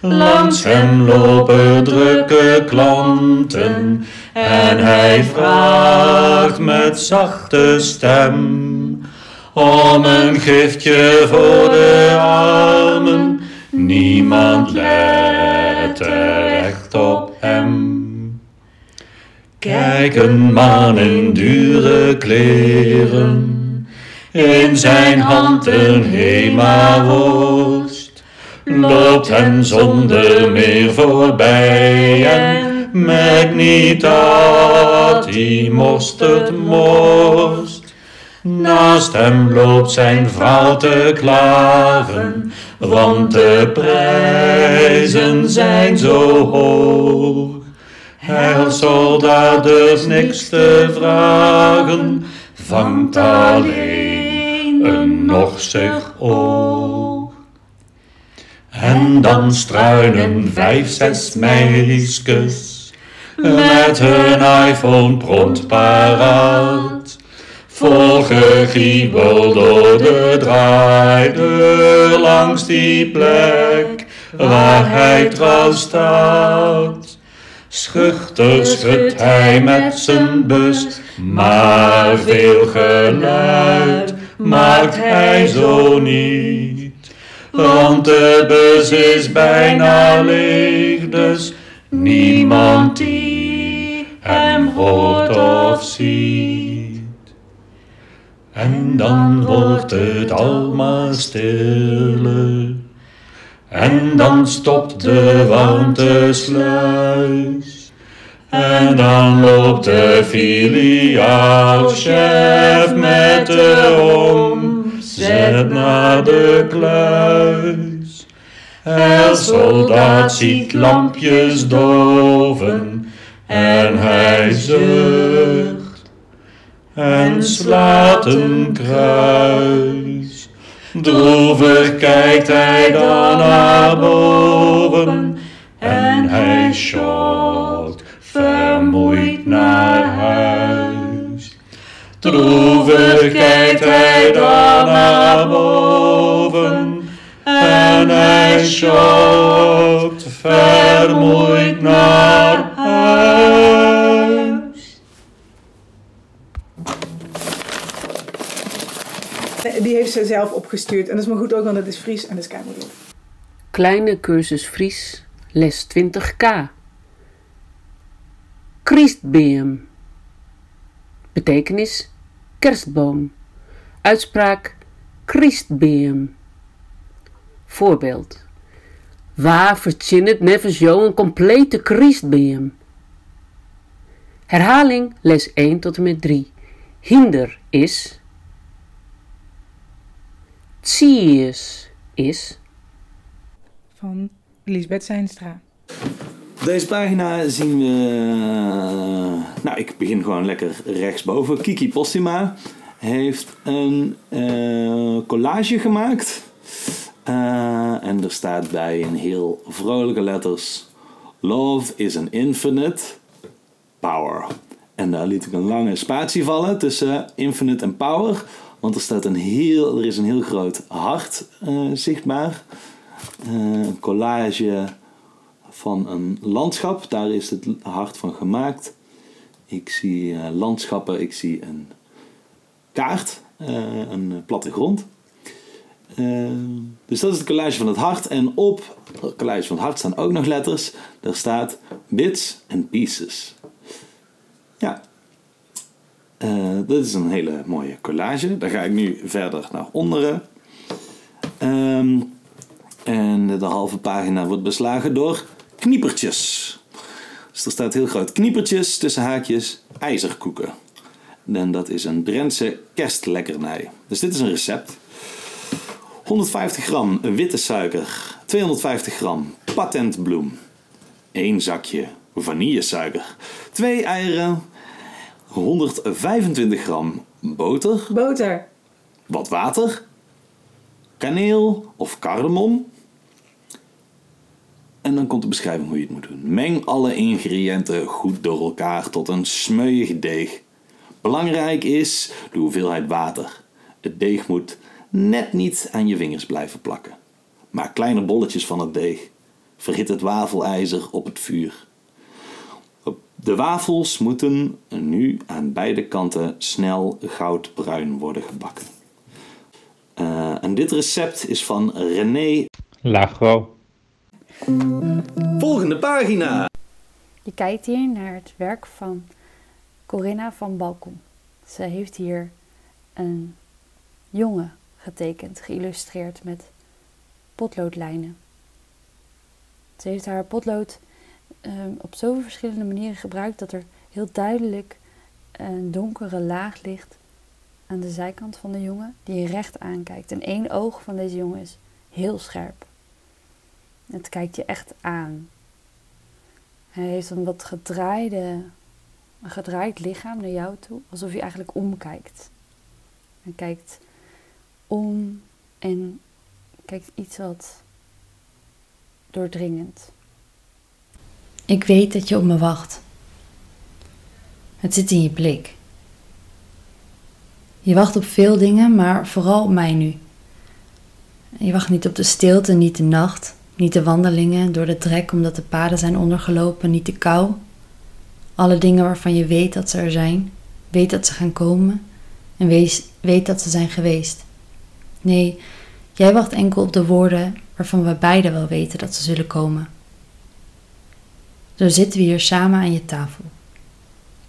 Langs hem lopen drukke klanten en hij vraagt met zachte stem om een giftje voor de armen. Niemand let er echt op hem. Kijk een man in dure kleren, in zijn hand een hema-worst. Loopt hem zonder meer voorbij en merkt niet dat hij mosterd morst. Naast hem loopt zijn vrouw te klagen, want de prijzen zijn zo hoog. Hij als soldaat durft niks te vragen, vangt alleen een norsig oog. En dan struinen vijf, zes meisjes met hun iPhone prompt paraat. Vol gegiebel door de draaideur langs die plek waar hij trouw staat. Schuchter schudt hij met zijn bus, maar veel geluid maakt hij zo niet. Want de bus is bijna leeg, dus niemand die hem hoort of ziet. En dan wordt het allemaal stiller. En dan stopt de warmtesluis. En dan loopt de filiaalchef met de omzet naar de kluis. El soldaat ziet lampjes doven en hij zucht en slaat een kruis. Droevig kijkt hij dan naar boven en hij sjouwt vermoeid naar huis. Kijkt hij dan naar boven en hij sjouwt vermoeid naar huis. Die heeft ze zelf opgestuurd. En dat is maar goed ook, want het is Fries en dat is keimoeilijk. Kleine cursus Fries, les 20k. Christbeam. Betekenis kerstboom. Uitspraak Christbeam. Voorbeeld. Waar verzinnet nevens jou een complete Christbeam? Herhaling les 1 tot en met 3. Hinder is. Tsies is. Van Lisbeth Zijnstra. Deze pagina zien we. Nou, ik begin gewoon lekker rechtsboven. Kiki Postuma heeft een eh, collage gemaakt. Eh, en er staat bij in heel vrolijke letters: Love is an infinite power. En daar liet ik een lange spatie vallen tussen infinite en power. Want er, staat een heel, er is een heel groot hart eh, zichtbaar. Eh, een collage van een landschap. Daar is het hart van gemaakt. Ik zie eh, landschappen, ik zie een kaart, eh, een plattegrond. Eh, dus dat is het collage van het hart. En op het collage van het hart staan ook nog letters. Daar staat bits and pieces. Ja. Dat is een hele mooie collage. Daar ga ik nu verder naar onderen. Ehm, en de halve pagina wordt beslagen door kniepertjes. Dus er staat heel groot kniepertjes tussen haakjes ijzerkoeken. En dat is een Drentse kerstlekkernij. Dus dit is een recept. 150 gram witte suiker, 250 gram patentbloem, 1 zakje vanillesuiker, 2 eieren, 125 gram boter, Boter. wat water, kaneel of cardamom. En dan komt de beschrijving hoe je het moet doen. Meng alle ingrediënten goed door elkaar tot een smeuïg deeg. Belangrijk is de hoeveelheid water. Het deeg moet net niet aan je vingers blijven plakken. Maak kleine bolletjes van het deeg. Verhit het wafelijzer op het vuur. De wafels moeten nu aan beide kanten snel goudbruin worden gebakken. Eh, en dit recept is van René. Lagro. Volgende pagina. Je kijkt hier naar het werk van Corinna van Balkom. Ze heeft hier een jongen getekend, geïllustreerd met potloodlijnen. Ze heeft haar potlood um, op zoveel verschillende manieren gebruikt dat er heel duidelijk een donkere laag ligt aan de zijkant van de jongen die recht aankijkt. En één oog van deze jongen is heel scherp. Het kijkt je echt aan. Hij heeft een wat gedraaide, een gedraaid lichaam naar jou toe, alsof hij eigenlijk omkijkt. Hij kijkt om en kijkt iets wat doordringend. Ik weet dat je op me wacht. Het zit in je blik. Je wacht op veel dingen, maar vooral op mij nu. Je wacht niet op de stilte, niet de nacht, niet de wandelingen door de trek omdat de paden zijn ondergelopen, niet de kou. Alle dingen waarvan je weet dat ze er zijn, weet dat ze gaan komen en wees, weet dat ze zijn geweest. Nee, jij wacht enkel op de woorden waarvan we beiden wel weten dat ze zullen komen. Zo zitten we hier samen aan je tafel.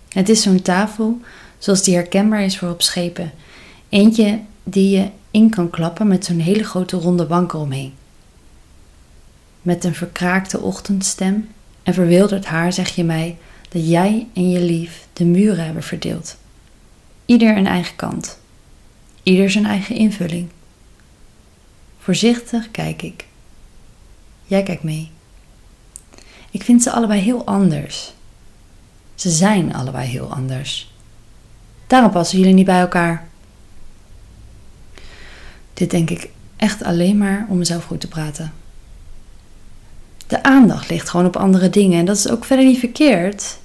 Het is zo'n tafel zoals die herkenbaar is voor op schepen. Eentje die je in kan klappen met zo'n hele grote ronde bank eromheen. Met een verkraakte ochtendstem en verwilderd haar zeg je mij dat jij en je lief de muren hebben verdeeld. Ieder een eigen kant, ieder zijn eigen invulling. Voorzichtig kijk ik. Jij kijkt mee. Ik vind ze allebei heel anders. Ze zijn allebei heel anders. Daarom passen jullie niet bij elkaar. Dit denk ik echt alleen maar om mezelf goed te praten. De aandacht ligt gewoon op andere dingen en dat is ook verder niet verkeerd.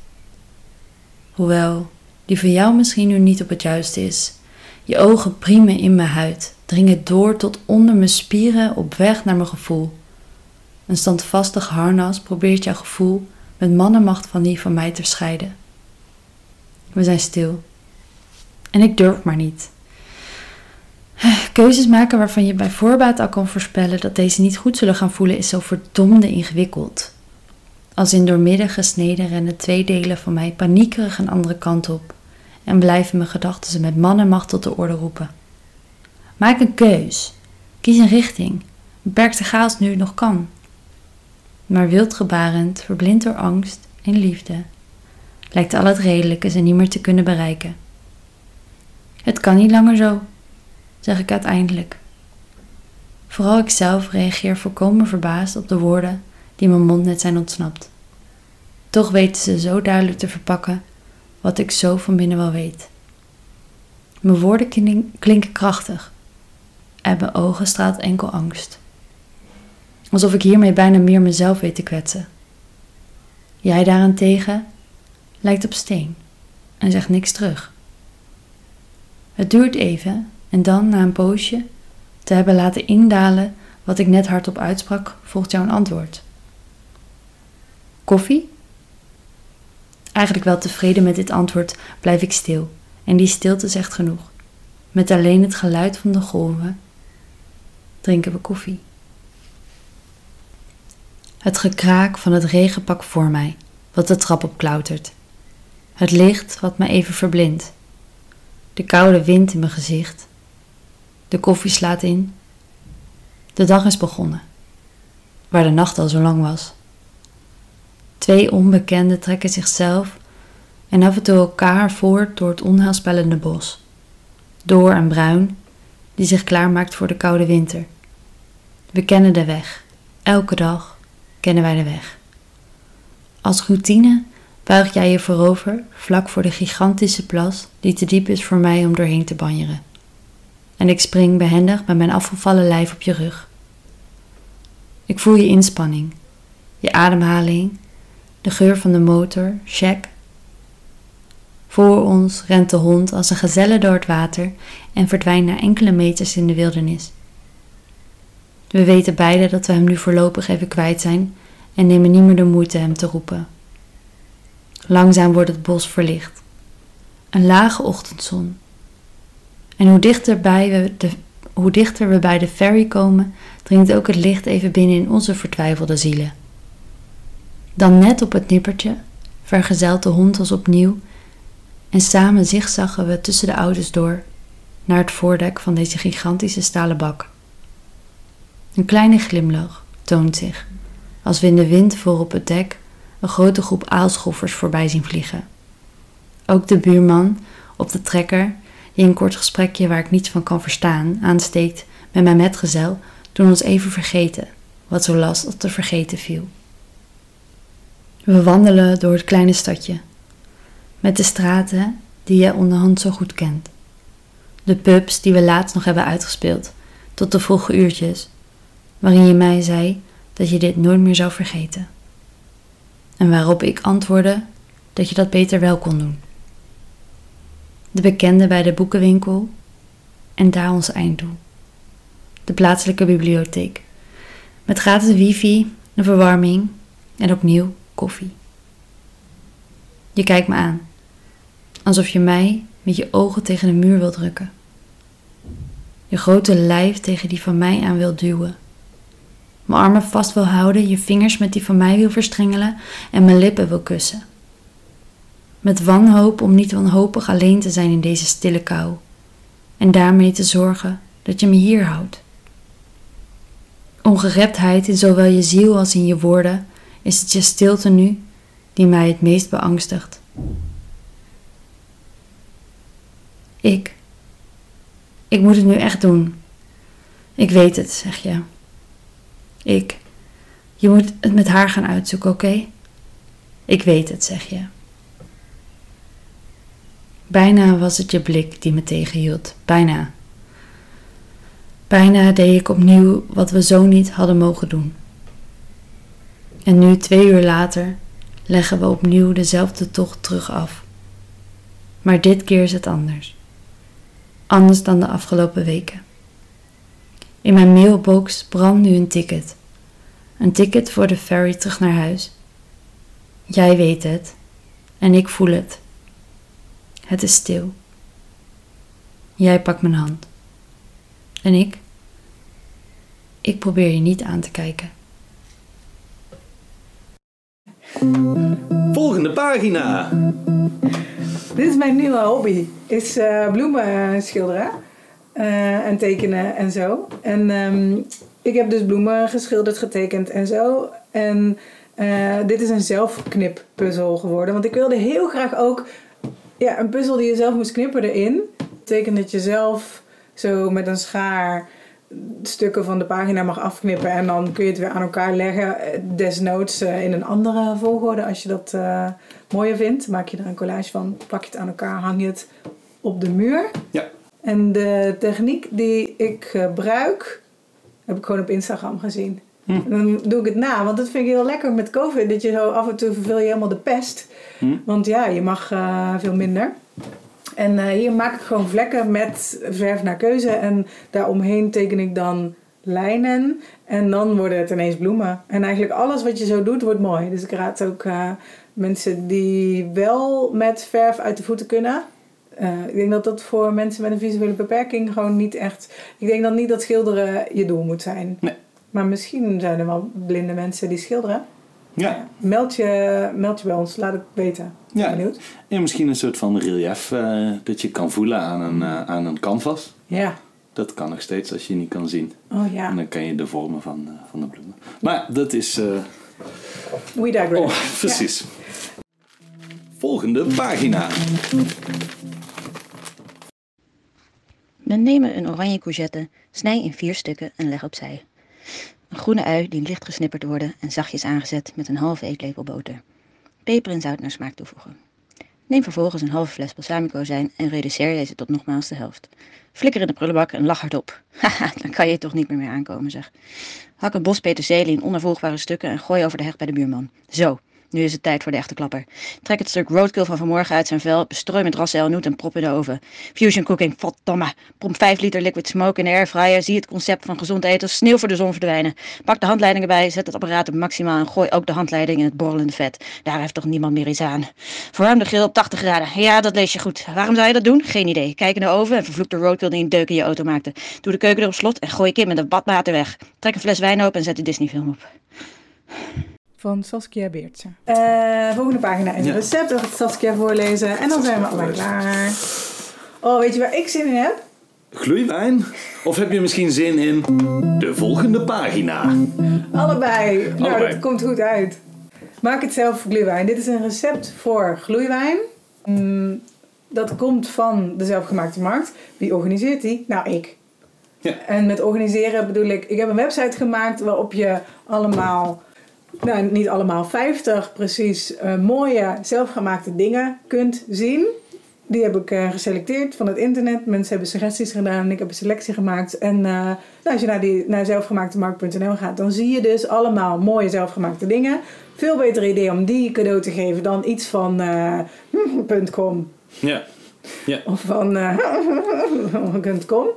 Hoewel die voor jou misschien nu niet op het juiste is. Je ogen priemen in mijn huid, dringen door tot onder mijn spieren op weg naar mijn gevoel. Een standvastig harnas probeert jouw gevoel met mannenmacht van die van mij te scheiden. We zijn stil. En ik durf maar niet. Keuzes maken waarvan je bij voorbaat al kan voorspellen dat deze niet goed zullen gaan voelen, is zo verdomde ingewikkeld. Als in doormidden gesneden rennen twee delen van mij paniekerig een andere kant op en blijven mijn gedachten ze met mannenmacht tot de orde roepen. Maak een keus. Kies een richting. Beperk de chaos nu het nog kan. Maar wildgebarend, verblind door angst en liefde, lijkt al het redelijke ze niet meer te kunnen bereiken. Het kan niet langer zo, zeg ik uiteindelijk. Vooral ikzelf reageer volkomen verbaasd op de woorden die mijn mond net zijn ontsnapt. Toch weten ze zo duidelijk te verpakken wat ik zo van binnen wel weet. Mijn woorden klinken krachtig en mijn ogen straalt enkel angst. Alsof ik hiermee bijna meer mezelf weet te kwetsen. Jij daarentegen lijkt op steen en zegt niks terug. Het duurt even en dan, na een poosje, te hebben laten indalen wat ik net hardop uitsprak, volgt jou een antwoord. Koffie? Eigenlijk wel tevreden met dit antwoord blijf ik stil en die stilte zegt genoeg. Met alleen het geluid van de golven drinken we koffie. Het gekraak van het regenpak voor mij, wat de trap op klautert. Het licht wat me even verblindt. De koude wind in mijn gezicht. De koffie slaat in. De dag is begonnen, waar de nacht al zo lang was. Twee onbekenden trekken zichzelf en af en toe elkaar voort door het onheilspellende bos. Door en bruin, die zich klaarmaakt voor de koude winter. We kennen de weg. Elke dag kennen wij de weg. Als routine buig jij je voorover vlak voor de gigantische plas die te diep is voor mij om doorheen te banjeren. En ik spring behendig met mijn afgevallen lijf op je rug. Ik voel je inspanning, je ademhaling, de geur van de motor, check. Voor ons rent de hond als een gezelle door het water en verdwijnt na enkele meters in de wildernis. We weten beide dat we hem nu voorlopig even kwijt zijn en nemen niet meer de moeite hem te roepen. Langzaam wordt het bos verlicht. Een lage ochtendzon. En hoe, dichterbij we de, hoe dichter we bij de ferry komen, dringt ook het licht even binnen in onze vertwijfelde zielen. Dan net op het nippertje vergezelt de hond ons opnieuw En samen zigzaggen we tussen de auto's door naar het voordek van deze gigantische stalen bak. Een kleine glimlach toont zich als we in de wind voor op het dek een grote groep aalschoffers voorbij zien vliegen. Ook de buurman op de trekker, die een kort gesprekje waar ik niets van kan verstaan, aansteekt met mijn metgezel, doen ons even vergeten wat zo last op te vergeten viel. We wandelen door het kleine stadje, met de straten die jij onderhand zo goed kent. De pubs die we laatst nog hebben uitgespeeld, tot de vroege uurtjes, waarin je mij zei dat je dit nooit meer zou vergeten. En waarop ik antwoordde dat je dat beter wel kon doen. De bekende bij de boekenwinkel en daar ons einddoel. De plaatselijke bibliotheek. Met gratis wifi, een verwarming en opnieuw koffie. Je kijkt me aan, alsof je mij met je ogen tegen de muur wilt drukken. Je grote lijf tegen die van mij aan wilt duwen. Mijn armen vast wil houden, je vingers met die van mij wil verstrengelen en mijn lippen wil kussen. Met wanhoop om niet wanhopig alleen te zijn in deze stille kou. En daarmee te zorgen dat je me hier houdt. Ongereptheid in zowel je ziel als in je woorden is het je stilte nu die mij het meest beangstigt. Ik. Ik moet het nu echt doen. Ik weet het, zeg je. Ik. Je moet het met haar gaan uitzoeken, oké? Ik weet het, zeg je. Bijna was het je blik die me tegenhield. Bijna. Bijna deed ik opnieuw wat we zo niet hadden mogen doen. En nu, twee uur later, leggen we opnieuw dezelfde tocht terug af. Maar dit keer is het anders. Anders dan de afgelopen weken. In mijn mailbox brandt nu een ticket. Een ticket voor de ferry terug naar huis. Jij weet het en ik voel het. Het is stil. Jij pakt mijn hand. En ik? Ik probeer je niet aan te kijken. Volgende pagina. Dit is mijn nieuwe hobby. Is eh, bloemen schilderen. eh, en tekenen en zo. En ehm, ik heb dus bloemen geschilderd, getekend en zo. En eh, dit is een zelfknippuzzel geworden. Want ik wilde heel graag ook ja, een puzzel die je zelf moest knippen erin. Teken dat je zelf zo met een schaar stukken van de pagina mag afknippen. En dan kun je het weer aan elkaar leggen. eh, Desnoods eh, in een andere volgorde als je dat eh, mooier vindt. Maak je er een collage van, plak je het aan elkaar, hang je het op de muur. Ja. En de techniek die ik gebruik, heb ik gewoon op Instagram gezien. En dan doe ik het na, want dat vind ik heel lekker met COVID. Dat je zo af en toe verveel je helemaal de pest. Want ja, je mag eh, veel minder. En eh, hier maak ik gewoon vlekken met verf naar keuze. En daaromheen teken ik dan lijnen. En dan worden het ineens bloemen. En eigenlijk alles wat je zo doet, wordt mooi. Dus ik raad ook eh, mensen die wel met verf uit de voeten kunnen. Ik denk dat dat voor mensen met een visuele beperking gewoon niet echt... Ik denk dan niet dat schilderen je doel moet zijn. Nee. Maar misschien zijn er wel blinde mensen die schilderen. Ja. Meld je, meld je bij ons, laat het weten. Ja. Benieuwd? En misschien een soort van relief eh, dat je kan voelen aan een, eh, aan een canvas. Ja. Dat kan nog steeds als je niet kan zien. Oh ja. En dan kan je de vormen van, eh, van de bloemen. Maar dat is... eh, We digress. oh, precies. Volgende pagina. We nemen een oranje courgette, snij in vier stukken en leg opzij. Een groene ui die licht gesnipperd worden en zachtjes aangezet met een halve eetlepel boter. Peper en zout naar smaak toevoegen. Neem vervolgens een halve fles balsamico-azijn en reduceer deze tot nogmaals de helft. Flikker in de prullenbak en lach hardop. Haha, dan kan je toch niet meer mee aankomen zeg. Hak een bos peterselie in onafvolgbare stukken en gooi over de heg bij de buurman. Zo, nu is het tijd voor de echte klapper. Trek het stuk roadkill van vanmorgen uit zijn vel, bestrooi met rasselnoot en prop in de oven. Fusion cooking, verdomme. Pomp 5 liter liquid smoke in de airfryer. Zie het concept van gezond eten sneeuw voor de zon verdwijnen. Pak de handleidingen bij, zet het apparaat op maximaal en gooi ook de handleiding in het borrelende vet. Daar heeft toch niemand meer iets aan. Verwarm de grill op 80 graden. Ja, dat lees je goed. Waarom zou je dat doen? Geen idee. Kijk in de oven en vervloek de roadkill die een deuk in je auto maakte. Doe de keuken erop slot en gooi kind met een badwater weg. Trek een fles wijn open en zet de Disney film op. van Saskia Beertse. Eh, volgende pagina is een Ja. recept. Dat gaat Saskia voorlezen. En dan zijn we allebei klaar. Oh, weet je waar ik zin in heb? Gloeiwijn? Of heb je misschien zin in de volgende pagina? Allebei. Nou, Allebei. dat komt goed uit. Maak het zelf gloeiwijn. Dit is een recept voor gloeiwijn. Mm, dat komt van de zelfgemaakte markt. Wie organiseert die? Nou, ik. En met organiseren bedoel ik... Ik heb een website gemaakt waarop je allemaal... Nou, niet allemaal. 50 precies eh, mooie zelfgemaakte dingen kunt zien. Die heb ik eh, geselecteerd van het internet. Mensen hebben suggesties gedaan en ik heb een selectie gemaakt. En eh, nou, als je naar, die, naar zelfgemaaktemarkt.nl gaat, dan zie je dus allemaal mooie zelfgemaakte dingen. Veel beter idee om die cadeau te geven dan iets van eh, .com Ja. ja. of van .com.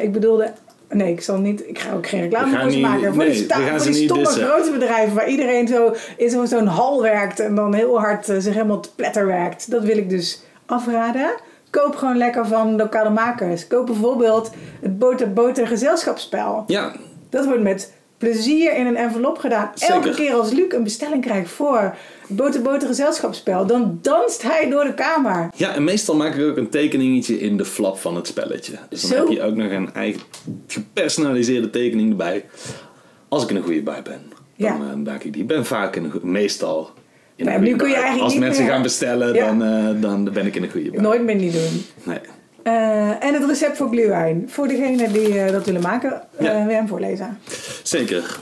Ik bedoelde... Nee, ik zal niet. Ik ga ook geen reclame maken. Voor nee, die, sta- voor die stomme dissen. grote bedrijven waar iedereen zo in zo- zo'n hal werkt en dan heel hard eh, zich helemaal te pletter werkt. Dat wil ik dus afraden. Koop gewoon lekker van lokale makers. Koop bijvoorbeeld het Boter Boter gezelschapsspel. Ja. Dat wordt met plezier in een envelop gedaan. Elke keer als Luc een bestelling krijgt voor het Boter Boter gezelschapsspel, dan danst hij door de kamer. Ja, en meestal maak ik ook een tekeningetje in de flap van het spelletje. Dus dan Zo. heb je ook nog een eigen gepersonaliseerde tekening erbij. Als ik in een goede bij ben, dan Ja. eh, maak ik die. Ik ben vaak in een goede, meestal in een goede nu kun je bui. eigenlijk Als mensen meer- gaan bestellen, Ja. dan, eh, dan ben ik in een goede bui. Nooit meer niet doen. Nee. Eh, en het recept voor glühwein. Voor degenen die eh, dat willen maken, wil je hem voorlezen. Zeker.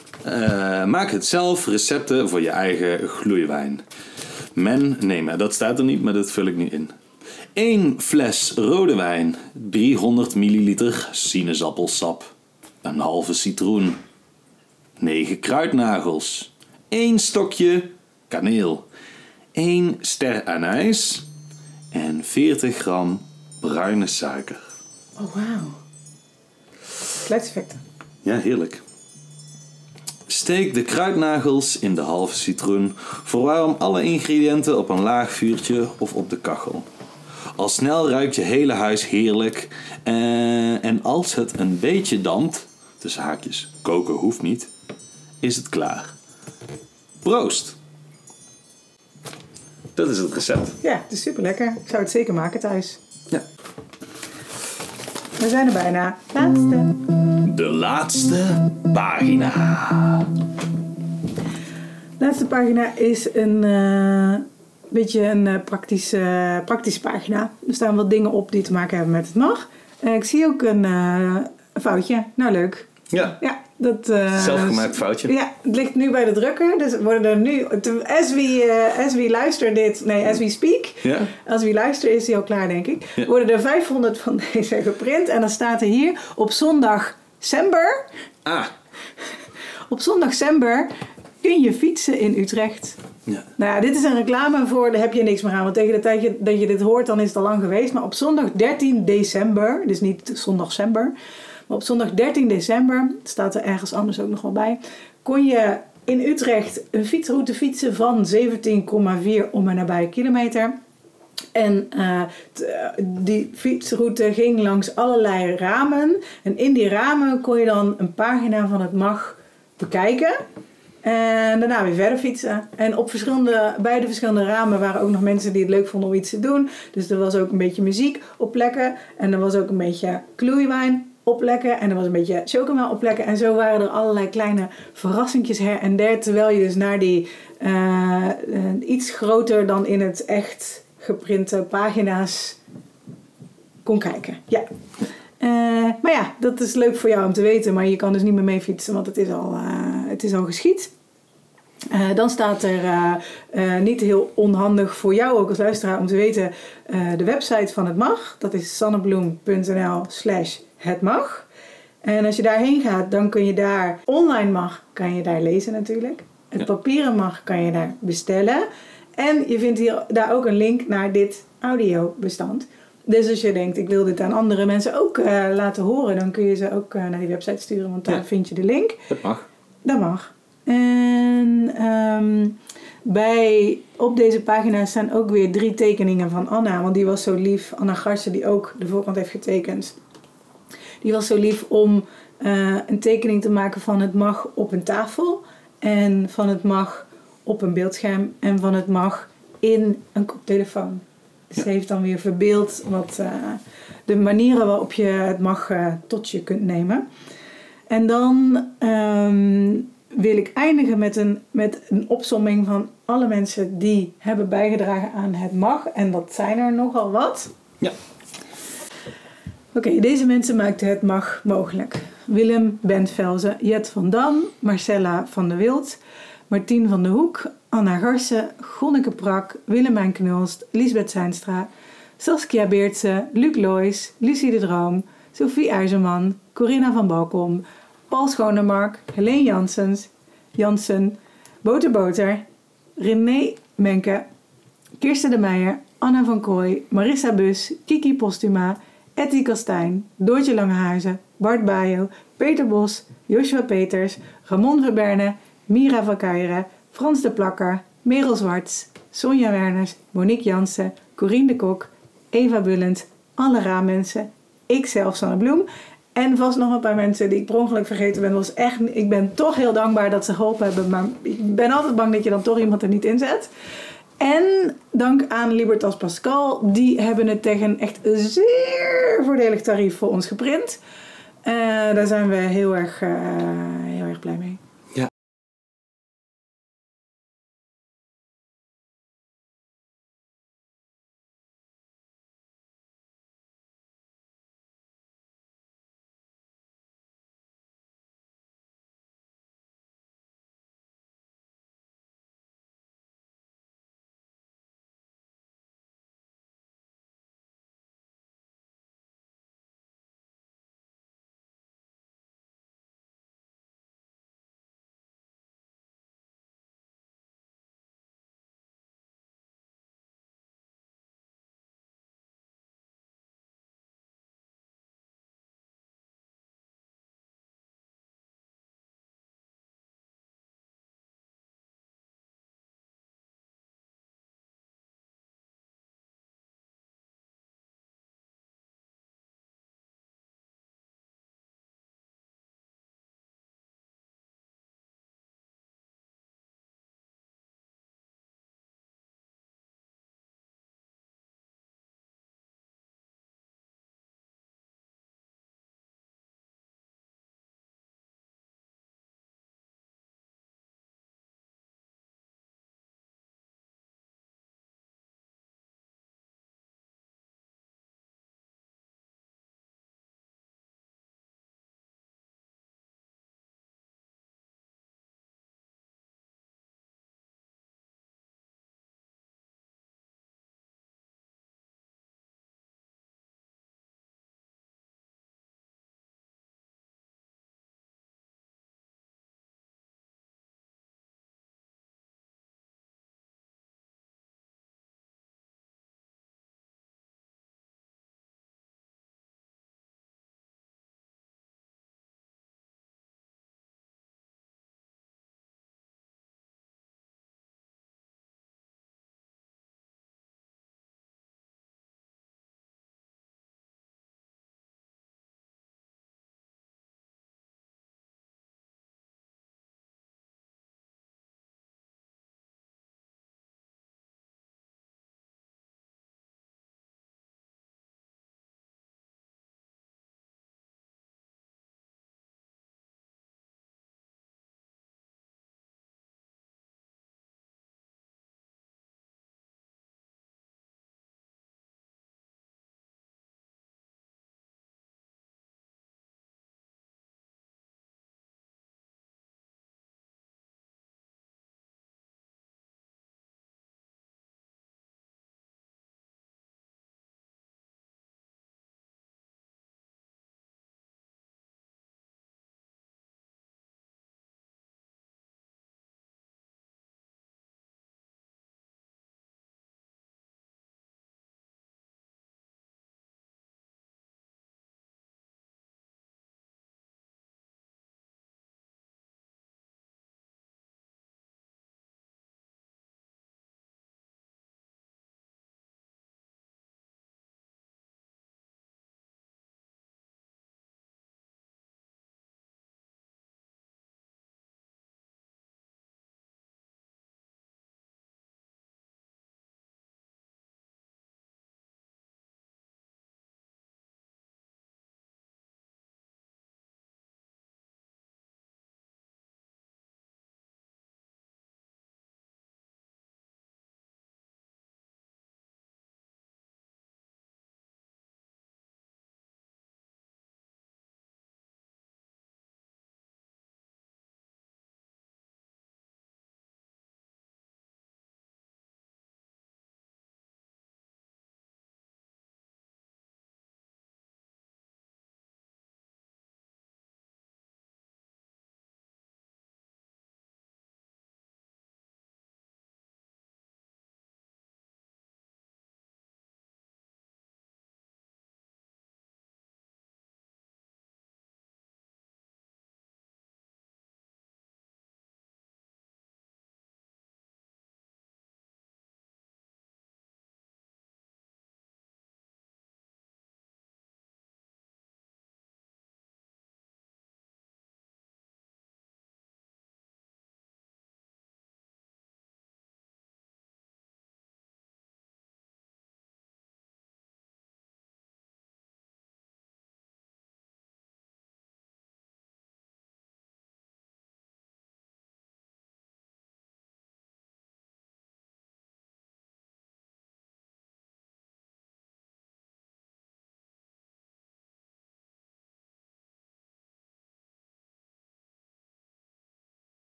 Maak het zelf recepten voor je eigen gloeiwijn. Men, nee, dat staat er niet, maar dat vul ik nu in. 1 fles rode wijn, 300 milliliter sinaasappelsap, een halve citroen, 9 kruidnagels, 1 stokje kaneel, 1 ster anijs en 40 gram bruine suiker. Oh, wauw. Geluidseffecten. Ja, heerlijk. Steek de kruidnagels in de halve citroen. Verwarm alle ingrediënten op een laag vuurtje of op de kachel. Al snel ruikt je hele huis heerlijk. Eh, en als het een beetje dampt, tussen haakjes, koken hoeft niet, is het klaar. Proost! Dat is het recept. Ja, het is super lekker. Ik zou het zeker maken thuis. Ja. We zijn er bijna. Laatste. De laatste pagina. De laatste pagina is een eh, beetje een eh, praktische, praktische pagina. Er staan wat dingen op die te maken hebben met het mag. Ik zie ook een, een foutje. Nou, leuk. Ja. Ja, dat... eh, Zelfgemaakt foutje. Ja, het ligt nu bij de drukker. Dus worden er nu... As we, as we luister dit... Nee, as we speak... Ja. Als wie luistert is hij al klaar, denk ik. Ja. Worden er 500 van deze geprint. En dan staat er hier op zondag december. Ah. Op zondag december kun je fietsen in Utrecht. Ja. Nou ja, dit is een reclame voor, daar heb je niks meer aan. Want tegen de tijd dat je dit hoort, dan is het al lang geweest. Maar op zondag 13 december, dus niet zondag december. Op zondag 13 december, staat er ergens anders ook nog wel bij. Kon je in Utrecht een fietsroute fietsen van 17,4 om en nabij kilometer. En eh, eh, die fietsroute ging langs allerlei ramen. En in die ramen kon je dan een pagina van het MAG bekijken. En daarna weer verder fietsen. En op verschillende, bij de verschillende ramen waren ook nog mensen die het leuk vonden om iets te doen. Dus er was ook een beetje muziek op plekken. En er was ook een beetje kloeiwijn op plekken. En er was een beetje chocomel op plekken. En zo waren er allerlei kleine verrassingjes her en der. Terwijl je dus naar die eh, eh, iets groter dan in het echt geprinte pagina's kon kijken. Ja. Eh, maar ja, dat is leuk voor jou om te weten. Maar je kan dus niet meer mee fietsen, want het is al, het is al geschied. Dan staat er niet heel onhandig voor jou ook als luisteraar om te weten de website van het mag. Dat is sannebloem.nl slash het mag. En als je daarheen gaat, dan kun je daar online mag, kan je daar lezen natuurlijk. Het papieren mag, kan je daar bestellen. En je vindt hier, daar ook een link naar dit audiobestand. Dus als je denkt, ik wil dit aan andere mensen ook eh, laten horen, dan kun je ze ook eh, naar die website sturen, want daar Ja. vind je de link. Dat mag. Dat mag. En ehm, bij, op deze pagina staan ook weer drie tekeningen van Anna. Want die was zo lief. Anna Garsen, die ook de voorkant heeft getekend. Die was zo lief om eh, een tekening te maken van het mag op een tafel. En van het mag op een beeldscherm. En van het mag in een koptelefoon. Dus ze heeft dan weer verbeeld wat eh, de manieren waarop je het mag eh, tot je kunt nemen. En dan ehm, wil ik eindigen met een, met een opsomming van alle mensen die hebben bijgedragen aan het mag. En dat zijn er nogal wat. Ja. Oké, deze mensen maakten het mag mogelijk. Willem Bentvelzen, Jet van Dam, Marcella van der Wild, Martien van der Hoek, Anna Garsen, Gonneke Prak, Willemijn Knulst, Lisbeth Zijnstra, Saskia Beertse, Luc Loijs, Lucie de Droom, Sophie IJzerman, Corinna van Balkom, Paul Schonemark, Helene Janssens, Jansen, Boter Boter, René Menke, Kirsten de Meijer, Anna van Kooi, Marissa Bus, Kiki Postuma, Etty Kastijn, Doortje Langehuizen, Bart Bajo, Peter Bos, Joshua Peters, Ramon Verberne, Mira van Kuijeren, Frans de Plakker, Merel Zwarts, Sonja Werners, Monique Jansen, Corine de Kok, Eva Bullend, alle raammensen, ikzelf Sanne Bloem en vast nog een paar mensen die ik per ongeluk vergeten ben. Was echt, ik ben toch heel dankbaar dat ze geholpen hebben, maar ik ben altijd bang dat je dan toch iemand er niet inzet. En dank aan Libertas Pascal, die hebben het tegen een echt zeer voordelig tarief voor ons geprint. Eh, daar zijn we heel erg, eh, heel erg blij mee.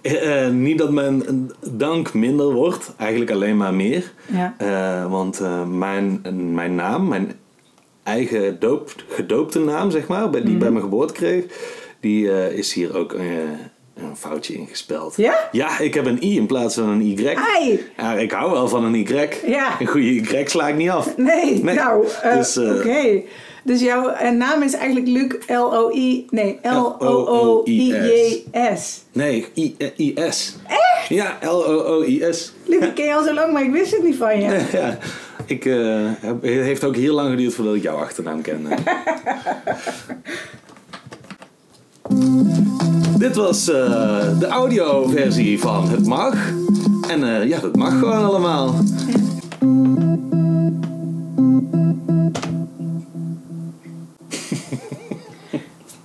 Eh, eh, niet dat mijn dank minder wordt, eigenlijk alleen maar meer. Ja. Eh, want mijn, mijn naam, mijn eigen doop, gedoopte naam, zeg maar, die ik bij mijn geboorte kreeg, die is hier ook een foutje ingespeld. Ja? Ja, ik heb een i in plaats van een y. Ai! Ja, ik hou wel van een y. Ja. Een goede y sla ik niet af. Nee, Nee. nou, Dus, oké. Dus jouw naam is eigenlijk Luc L-O-I... Nee, L-O-O-I-J-S. Nee, I, eh, I-S. Echt? Ja, L-O-O-I-S. Luc, ik ken je al zo lang, maar ik wist het niet van je. Ja, ik, eh, heb- het heeft ook heel lang geduurd voordat ik jouw achternaam kende. Dit was eh, de audioversie van Het Mag. En ja, dat mag gewoon allemaal.